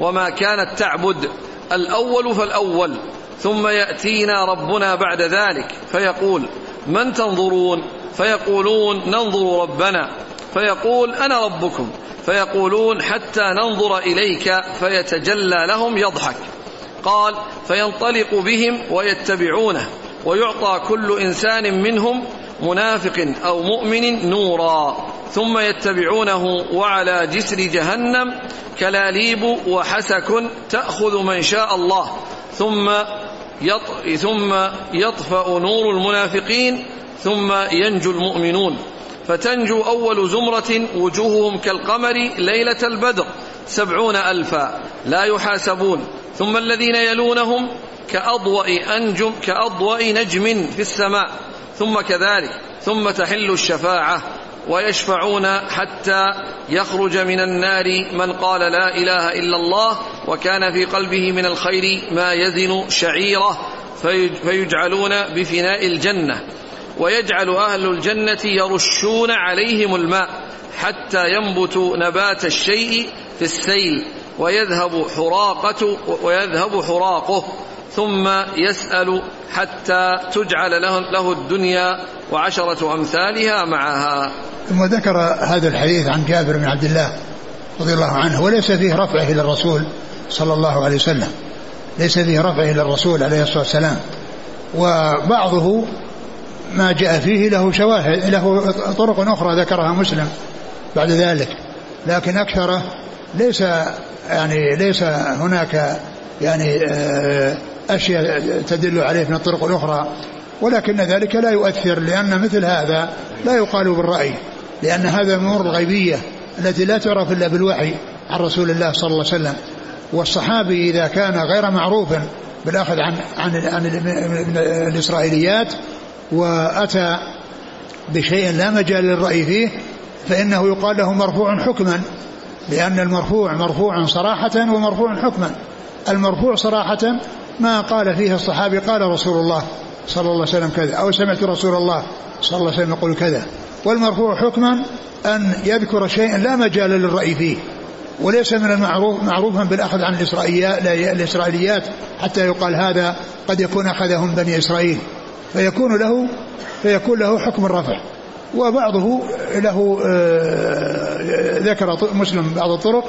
وما كانت تعبد. الأول فالأول. ثم يأتينا ربنا بعد ذلك. فيقول من تنظرون؟ فيقولون ننظر ربنا. فيقول أنا ربكم. فيقولون حتى ننظر إليك فيتجلى لهم يضحك. قال فينطلق بهم ويتبعونه. ويعطى كل إنسان منهم منافق أو مؤمن نورا. ثم يتبعونه وعلى جسر جهنم كلاليب وحسك تأخذ من شاء الله. ثم ثم يطفأ نور المنافقين ثم ينجو المؤمنون. فتنجو أول زمرة وجوههم كالقمر ليلة البدر سبعون ألفا لا يحاسبون. ثم الذين يلونهم كأضوأ أنجم كأضوأ نجم في السماء ثم كذلك ثم تحل الشفاعة. ويشفعون حتى يخرج من النار من قال لا إله إلا الله وكان في قلبه من الخير ما يزن شعيرة فيجعلون بفناء الجنة. ويجعل أهل الجنة يرشون عليهم الماء حتى ينبت نبات الشيء في السيل ويذهب حراقة ويذهب حراقه. ثم يسأل حتى تجعل له, له الدنيا وعشرة أمثالها معها. ثم ذكر هذا الحديث عن جابر بن عبد الله رضي الله عنه وليس فيه رفعه إلى الرسول صلى الله عليه وسلم. ليس فيه رفعه إلى الرسول عليه الصلاة والسلام. وبعضه ما جاء فيه له شواهد له طرق أخرى ذكرها مسلم بعد ذلك. لكن أكثره ليس يعني ليس هناك يعني آه، أشياء تدل عليه من الطرق الأخرى. ولكن ذلك لا يؤثر لأن مثل هذا لا يقال بالرأي لأن هذا من الغيبية التي لا تعرف إلا بالوحي عن رسول الله صلى الله عليه وسلم. والصحابي إذا كان غير معروف بالأخذ عن عن عن الإسرائيليات وأتى بشيء لا مجال للرأي فيه فإنه يقال له مرفوع حكما لأن المرفوع مرفوع صراحة ومرفوع حكما. المرفوع صراحة ما قال فيه الصحابي قال رسول الله صلى الله عليه وسلم كذا أو سمعت رسول الله صلى الله عليه وسلم يقول كذا. والمرفوع حكما أن يذكر شيئا لا مجال للرأي فيه وليس من المعروف معروفا بالأخذ عن الإسرائيليات, حتى يقال هذا قد يكون أخذهم بني إسرائيل. فيكون له فيكون له حكم الرفع. وبعضه له آه، ذكر مسلم بعض الطرق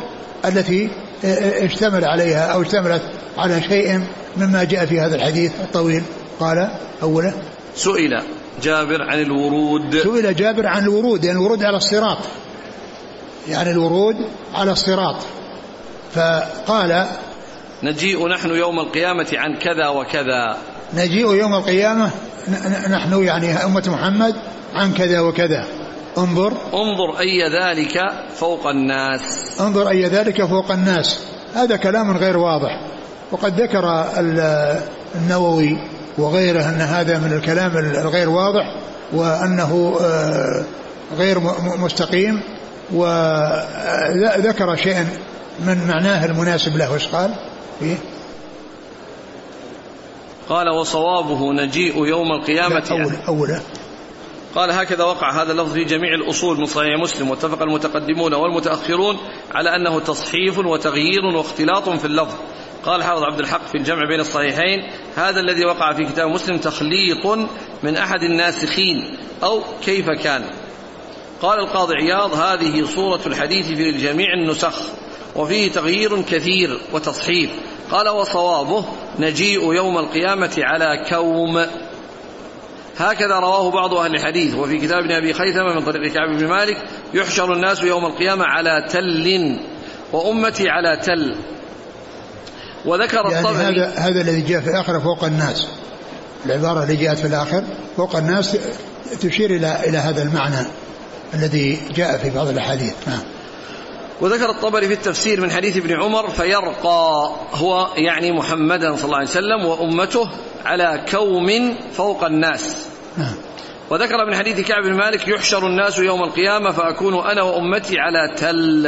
التي آه، اشتمل عليها أو اشتملت على شيء مما جاء في هذا الحديث الطويل. قال أوله سئل جابر عن الورود. سئل جابر عن الورود يعني الورود على الصراط. يعني الورود على الصراط. فقال نجيء نحن يوم القيامة عن كذا وكذا. نجيء يوم القيامة نحن يعني أمة محمد عن كذا وكذا. انظر. انظر أي ذلك فوق الناس. انظر أي ذلك فوق الناس. هذا كلام غير واضح. وقد ذكر النووي وغيره أن هذا من الكلام الغير واضح وأنه آه، غير مستقيم. وذكر شيئا من معناه المناسب له إيش قال؟ فيه قال وصوابه نجيء يوم القيامة أول أوله. قال هكذا وقع هذا اللفظ في جميع الأصول من صحيح مسلم واتفق المتقدمون والمتأخرون على أنه تصحيف وتغيير واختلاط في اللفظ. قال حافظ عبد الحق في الجمع بين الصحيحين هذا الذي وقع في كتاب مسلم تخليط من أحد الناسخين أو كيف كان؟ قال القاضي عياض هذه صورة الحديث في جميع النسخ وفيه تغيير كثير وتصحيف. قال وصوابه نجيء يوم القيامة على كوم. هكذا رواه بعض أهل الحديث وفي كتاب ابن أبي خيثمة من طريق كعب بن مالك يحشر الناس يوم القيامة على تل وأمتي على تل. وذكر يعني الطبري هذا هذا الذي جاء في الآخرة فوق الناس. العبارة اللي جاءت في الآخر فوق الناس تشير إلى إلى هذا المعنى الذي جاء في بعض الأحاديث. نعم. وذكر الطبري في التفسير من حديث ابن عمر فيرقى هو يعني محمدا صلى الله عليه وسلم وأمته على كوم فوق الناس. نعم. وذكر من حديث كعب بن مالك يحشر الناس يوم القيامة فأكون أنا وأمتي على تل.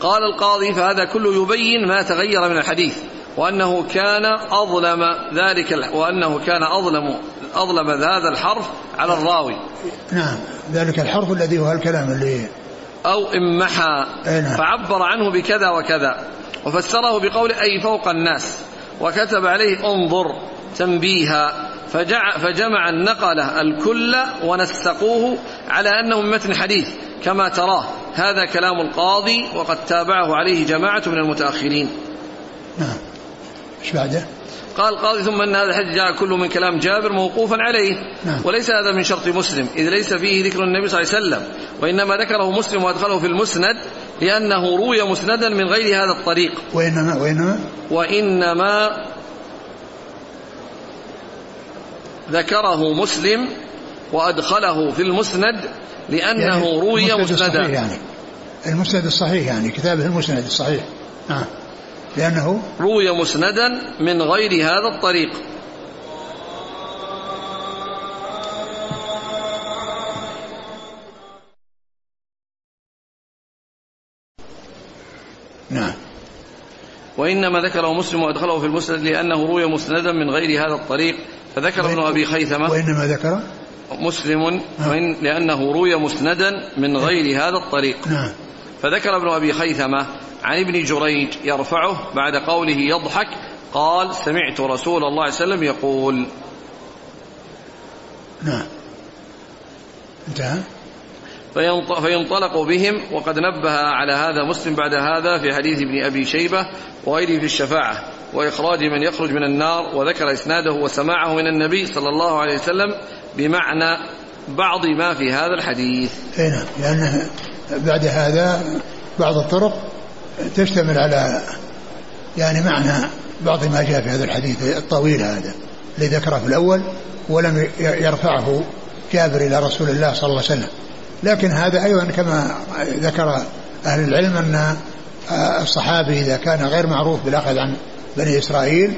قال القاضي فهذا كله يبين ما تغير من الحديث وأنه كان أظلم ذلك وأنه كان أظلم أظلم هذا الحرف على الراوي. نعم. ذلك الحرف الذي هو الكلام اللي أو امحى نعم. فعبر عنه بكذا وكذا. وفسره بقول أي فوق الناس. وكتب عليه انظر تنبيها. فجمع النقلة الكل ونسقوه على أنه من متن حديث. كما تراه. هذا كلام القاضي وقد تابعه عليه جماعة من المتأخرين. نعم. إيش بعده؟ قال القاضي ثم إن هذا الحديث جاء كله من كلام جابر موقوفا عليه. نعم. وليس هذا من شرط مسلم إذ ليس فيه ذكر النبي صلى الله عليه وسلم وإنما ذكره مسلم وأدخله في المسند لأنه روي مسندا من غير هذا الطريق. وإنما وإنما؟ وإنما ذكره مسلم وأدخله في المسند لأنه يعني روي مسندا. يعني. المسند الصحيح يعني كتابه المسند الصحيح. نعم. لأنه روي مسندا من غير هذا الطريق. نعم. وإنما ذكره مسلم وأدخله في المسند لأنه روي مسندا من غير هذا الطريق. فذكر ابن أبي خيثمة. وإنما ذكر مسلم وإن لأنه روي مسندا من غير هذا الطريق. نعم. فذكر ابن أبي خيثمة عن ابن جريج يرفعه بعد قوله يضحك قال سمعت رسول الله صلى الله عليه وسلم يقول نعم. انتهى؟ فينط- فينطلق بهم وقد نبه على هذا مسلم بعد هذا في حديث ابن أبي شيبة وغيره في الشفاعة وإخراج من يخرج من النار وذكر إسناده وسماعه من النبي صلى الله عليه وسلم بمعنى بعض ما في هذا الحديث. أي نعم. لأن بعد هذا بعض الطرق تشتمل على يعني معنى بعض ما جاء في هذا الحديث الطويل هذا الذي ذكره في الأول ولم يرفعه جابر إلى رسول الله صلى الله عليه وسلم. لكن هذا أيضا كما ذكر أهل العلم أن الصحابي إذا كان غير معروف بالأخذ عن بني إسرائيل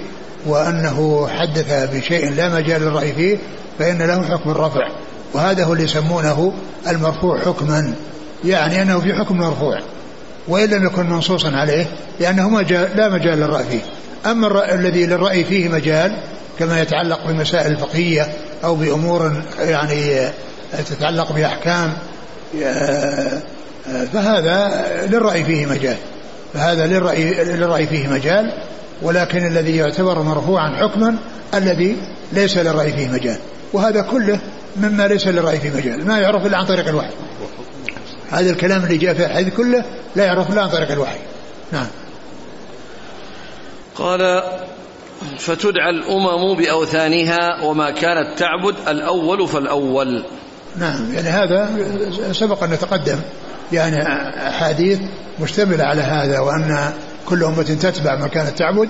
وأنه حدث بشيء لا مجال للرأي فيه فإن له حكم الرفع. وهذا هو اللي يسمونه المرفوع حكما يعني أنه في حكم مرفوع. وإن لم يكن منصوصا عليه لأنه مجال لا مجال للرأي فيه. أما الرأي الذي للرأي فيه مجال كما يتعلق بمسائل الفقهية أو بأمور يعني تتعلق بأحكام فهذا للرأي فيه مجال. فهذا للرأي, للرأي فيه مجال ولكن الذي يعتبر مرفوعا حكما الذي ليس للرأي فيه مجال. وهذا كله مما ليس للرأي فيه مجال. ما يعرف إلا عن طريق الوحي. هذا الكلام اللي جاء في الحديث كله لا يعرف إلا عن طريق الوحي. نعم. قال فتدعى الأمم بأوثانها وما كانت تعبد الأول فالأول. نعم. يعني هذا سبق أن نتقدم يعني أحاديث مشتملة على هذا وأن كل أمة تتبع ما كانت تعبد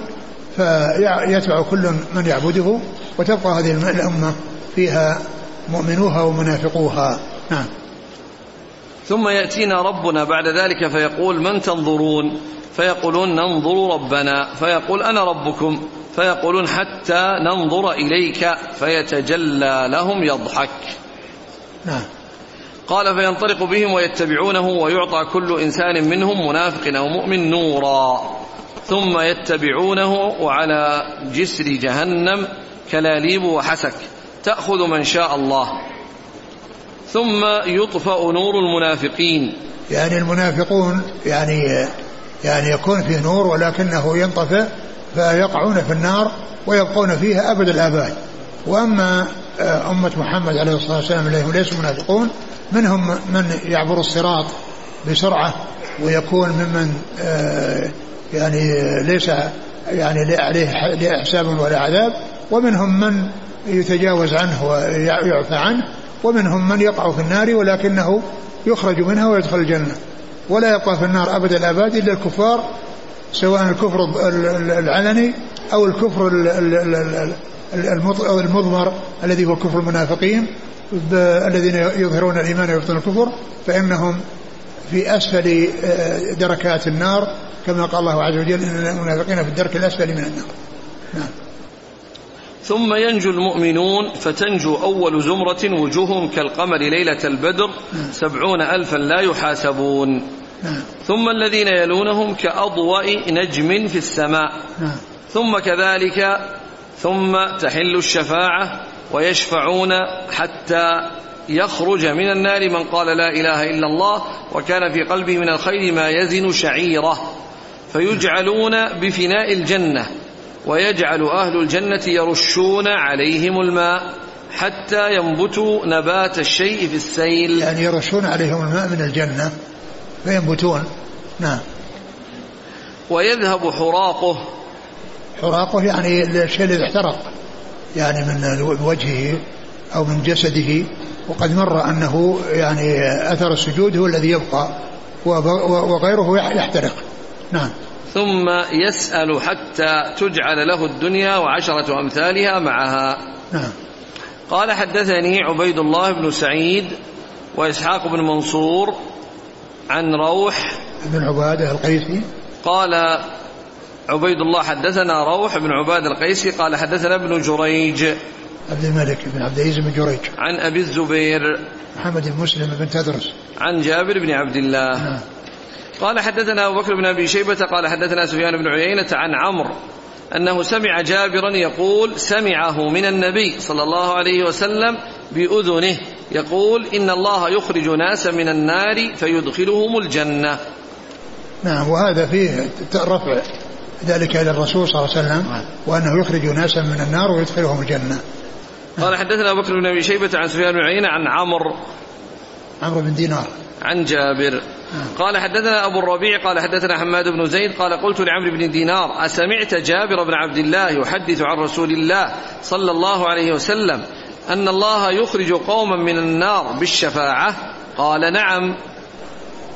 فيتبع كل من يعبده وتبقى هذه الأمة فيها مؤمنوها ومنافقوها. نعم. ثم يأتينا ربنا بعد ذلك فيقول من تنظرون؟ فيقولون ننظر ربنا فيقول أنا ربكم؟ فيقولون حتى ننظر إليك فيتجلى لهم يضحك. نعم. قال فينطلق بهم ويتبعونه ويعطى كل إنسان منهم منافق أو مؤمن نورا. ثم يتبعونه وعلى جسر جهنم كلاليب وحسك. تأخذ من شاء الله. ثم يطفأ نور المنافقين. يعني المنافقون يعني يعني يكون فيه نور ولكنه ينطفئ فيقعون في النار ويبقون فيها أبد الآباد. وأما أمة محمد عليه الصلاة والسلام الذين ليسوا منافقون منهم من يعبر الصراط بسرعة ويكون ممن يعني ليس يعني عليه حساب ولا عذاب ومنهم من يتجاوز عنه ويعفى عنه ومنهم من يقع في النار ولكنه يخرج منها ويدخل الجنة. ولا يبقى في النار أبد الآباد إلا الكفار سواء الكفر العلني أو الكفر المضمر الذي هو كفر المنافقين الذين يظهرون الإيمان ويبطن الكفر فإنهم في أسفل دركات النار كما قال الله عز وجل إن المنافقين في الدرك الأسفل من النار. نعم. ثم ينجو المؤمنون فتنجو أول زمرة وجوههم كالقمر ليلة البدر سبعون ألفا لا يحاسبون. ثم الذين يلونهم كأضواء نجم في السماء. ثم كذلك ثم تحل الشفاعة ويشفعون حتى يخرج من النار من قال لا إله إلا الله وكان في قلبه من الخير ما يزن شعيرة فيجعلون بفناء الجنة ويجعل أهل الجنة يرشون عليهم الماء حتى ينبتوا نبات الشيء في السيل. يعني يرشون عليهم الماء من الجنة فينبتون. نعم. ويذهب حراقه. حراقه يعني الشيء الذي احترق يعني من وجهه أو من جسده. وقد مر أنه يعني أثر السجود هو الذي يبقى وغيره يحترق. نعم. ثم يسأل حتى تجعل له الدنيا وعشرة أمثالها معها. نعم. قال حدثني عبيد الله بن سعيد وإسحاق بن منصور عن روح بن عبادة القيسي. قال عبيد الله حدثنا روح بن عبادة القيسي قال حدثنا ابن جريج عبد الملك بن عبد العزيز بن جريج. عن أبي الزبير محمد بن مسلم بن تدرس. عن جابر بن عبد الله. نعم. قال حدثنا أبو بكر بن أبي شيبة قال حدثنا سفيان بن عيينة عن عمرو أنه سمع جابرا يقول سمعه من النبي صلى الله عليه وسلم بأذنه يقول إن الله يخرج ناسا من النار فيدخلهم الجنة. نعم وهذا فيه رفع ذلك إلى الرسول صلى الله عليه وسلم وأنه يخرج ناسا من النار ويدخلهم الجنة. قال حدثنا أبو بكر بن أبي شيبة عن سفيان بن عيينة عن عمرو. عمرو بن دينار. عن جابر. قال حدثنا أبو الربيع قال حدثنا حماد بن زيد قال قلت لعمرو بن دينار أسمعت جابر بن عبد الله يحدث عن رسول الله صلى الله عليه وسلم أن الله يخرج قوما من النار بالشفاعة؟ قال نعم.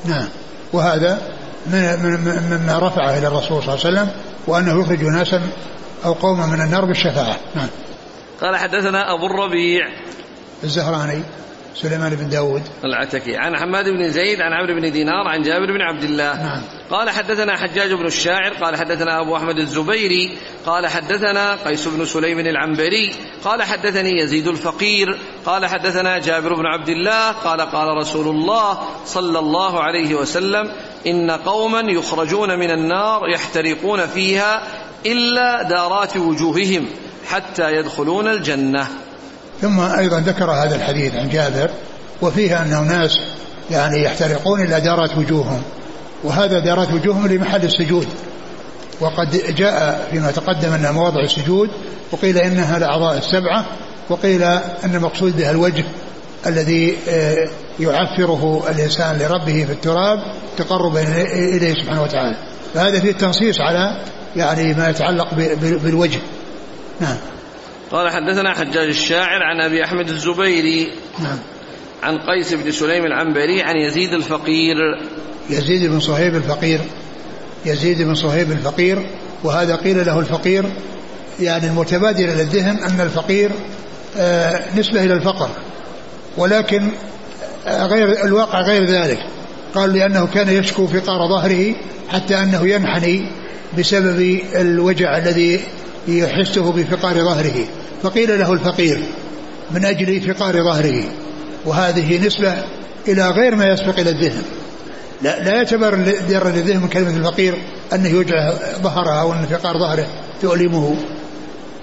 نعم. وهذا من مما رفعه إلى الرسول صلى الله عليه وسلم وأنه يخرج ناسا أو قوما من النار بالشفاعة. نعم. قال حدثنا أبو الربيع. الزهراني. سليمان بن داود. العتكي. عن حماد بن زيد عن عمرو بن دينار عن جابر بن عبد الله. نعم. قال حدثنا حجاج بن الشاعر قال حدثنا أبو أحمد الزبيري قال حدثنا قيس بن سليم العنبري قال حدثني يزيد الفقير قال حدثنا جابر بن عبد الله قال قال رسول الله صلى الله عليه وسلم إن قوما يخرجون من النار يحترقون فيها إلا دارات وجوههم حتى يدخلون الجنة. ثم أيضا ذكر هذا الحديث عن جابر وفيه أنه ناس يعني يحترقون إلى دارات وجوههم وهذا دارات وجوههم لمحل السجود. وقد جاء فيما تقدم أنها مواضع السجود وقيل إنها الأعضاء السبعة وقيل أن المقصود بها الوجه الذي آه، يعفره الإنسان لربه في التراب تقربا إليه سبحانه وتعالى. فهذا فيه التنصيص على يعني ما يتعلق بالوجه. نعم. قال حدثنا حجاج الشاعر عن أبي أحمد الزبيري نعم. عن قيس بن سليم العنبري عن يزيد الفقير. يزيد بن صهيب الفقير. يزيد بن صهيب الفقير. وهذا قيل له الفقير يعني المتبادر إلى الذهن أن الفقير آه نسبة إلى الفقر. ولكن آه غير الواقع غير ذلك. قال لأنه كان يشكو فقار ظهره حتى أنه ينحني بسبب الوجع الذي يحسه بفقار ظهره. فقيل له الفقير من أجل فقار ظهره؟ وهذه نسبة إلى غير ما يسبق إلى الذهن. لا, لا يعتبر در الذهن من كلمة الفقير أنه يوجع ظهره أو أن فقار ظهره تؤلمه.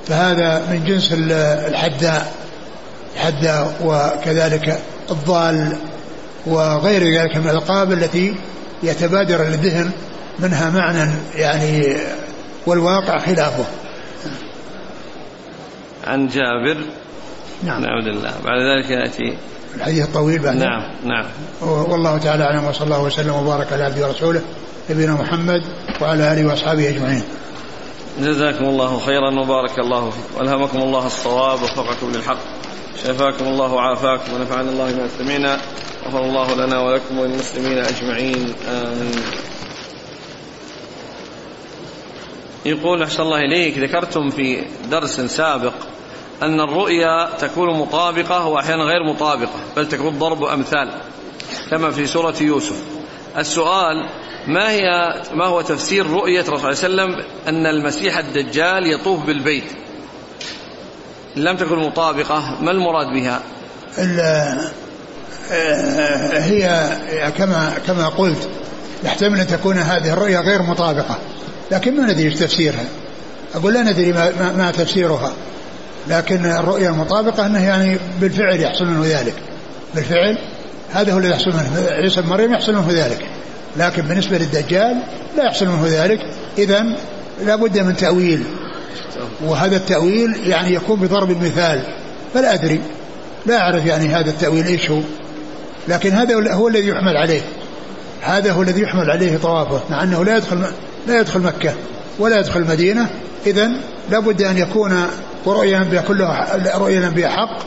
فهذا من جنس الحداء الحداء وكذلك الضال وغير ذلك من الألقاب التي يتبادر للذهن منها معنى يعني والواقع خلافه. عن جابر. نعم. نعم لله بعد ذلك يأتي. الحديث الطويل بعد نعم نعم. والله تعالى أعلم وصلى الله وسلم وبارك على عبده ورسوله نبينا محمد وعلى آله وأصحابه أجمعين. جزاكم الله خيرا وبارك الله فيكم. والهمكم الله الصواب ووفقكم للحق. شفاكم الله وعافاكم ونفعنا الله ما سمعنا. غفر الله لنا ولكم وللمسلمين أجمعين. آمين. يقول أحسن الله إليك ذكرتم في درس سابق أن الرؤيا تكون مطابقة وأحيانا غير مطابقة بل تكون ضرب أمثال كما في سورة يوسف. السؤال ما هي ما هو تفسير رؤية الرسول صلى الله عليه وسلم أن المسيح الدجال يطوف بالبيت؟ لم تكن مطابقة ما المراد بها؟ آه، هي كما كما قلت يحتمل أن تكون هذه الرؤيا غير مطابقة لكن ما ندري إيش تفسيرها. أقول لا ندري ما, ما, ما تفسيرها. لكن الرؤيا المطابقة أنه يعني بالفعل يحصل منه ذلك. بالفعل هذا هو الذي يحصل منه. عيسى بن مريم يحصل منه ذلك. لكن بالنسبة للدجال لا يحصل منه ذلك. إذا لا بد من تأويل. وهذا التأويل يعني يكون بضرب المثال. فلا أدري. لا أعرف يعني هذا التأويل إيش هو. لكن هذا هو الذي يحمل عليه. هذا هو الذي يحمل عليه طوافه. مع أنه لا يدخل لا يدخل مكة ولا يدخل المدينة. إذا لابد أن يكون ورؤيا الأنبياء كلها رؤيا الأنبياء حق.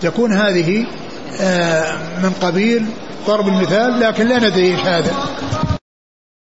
فتكون هذه آه، من قبيل ضرب المثال لكن لا ندري إيش هذا.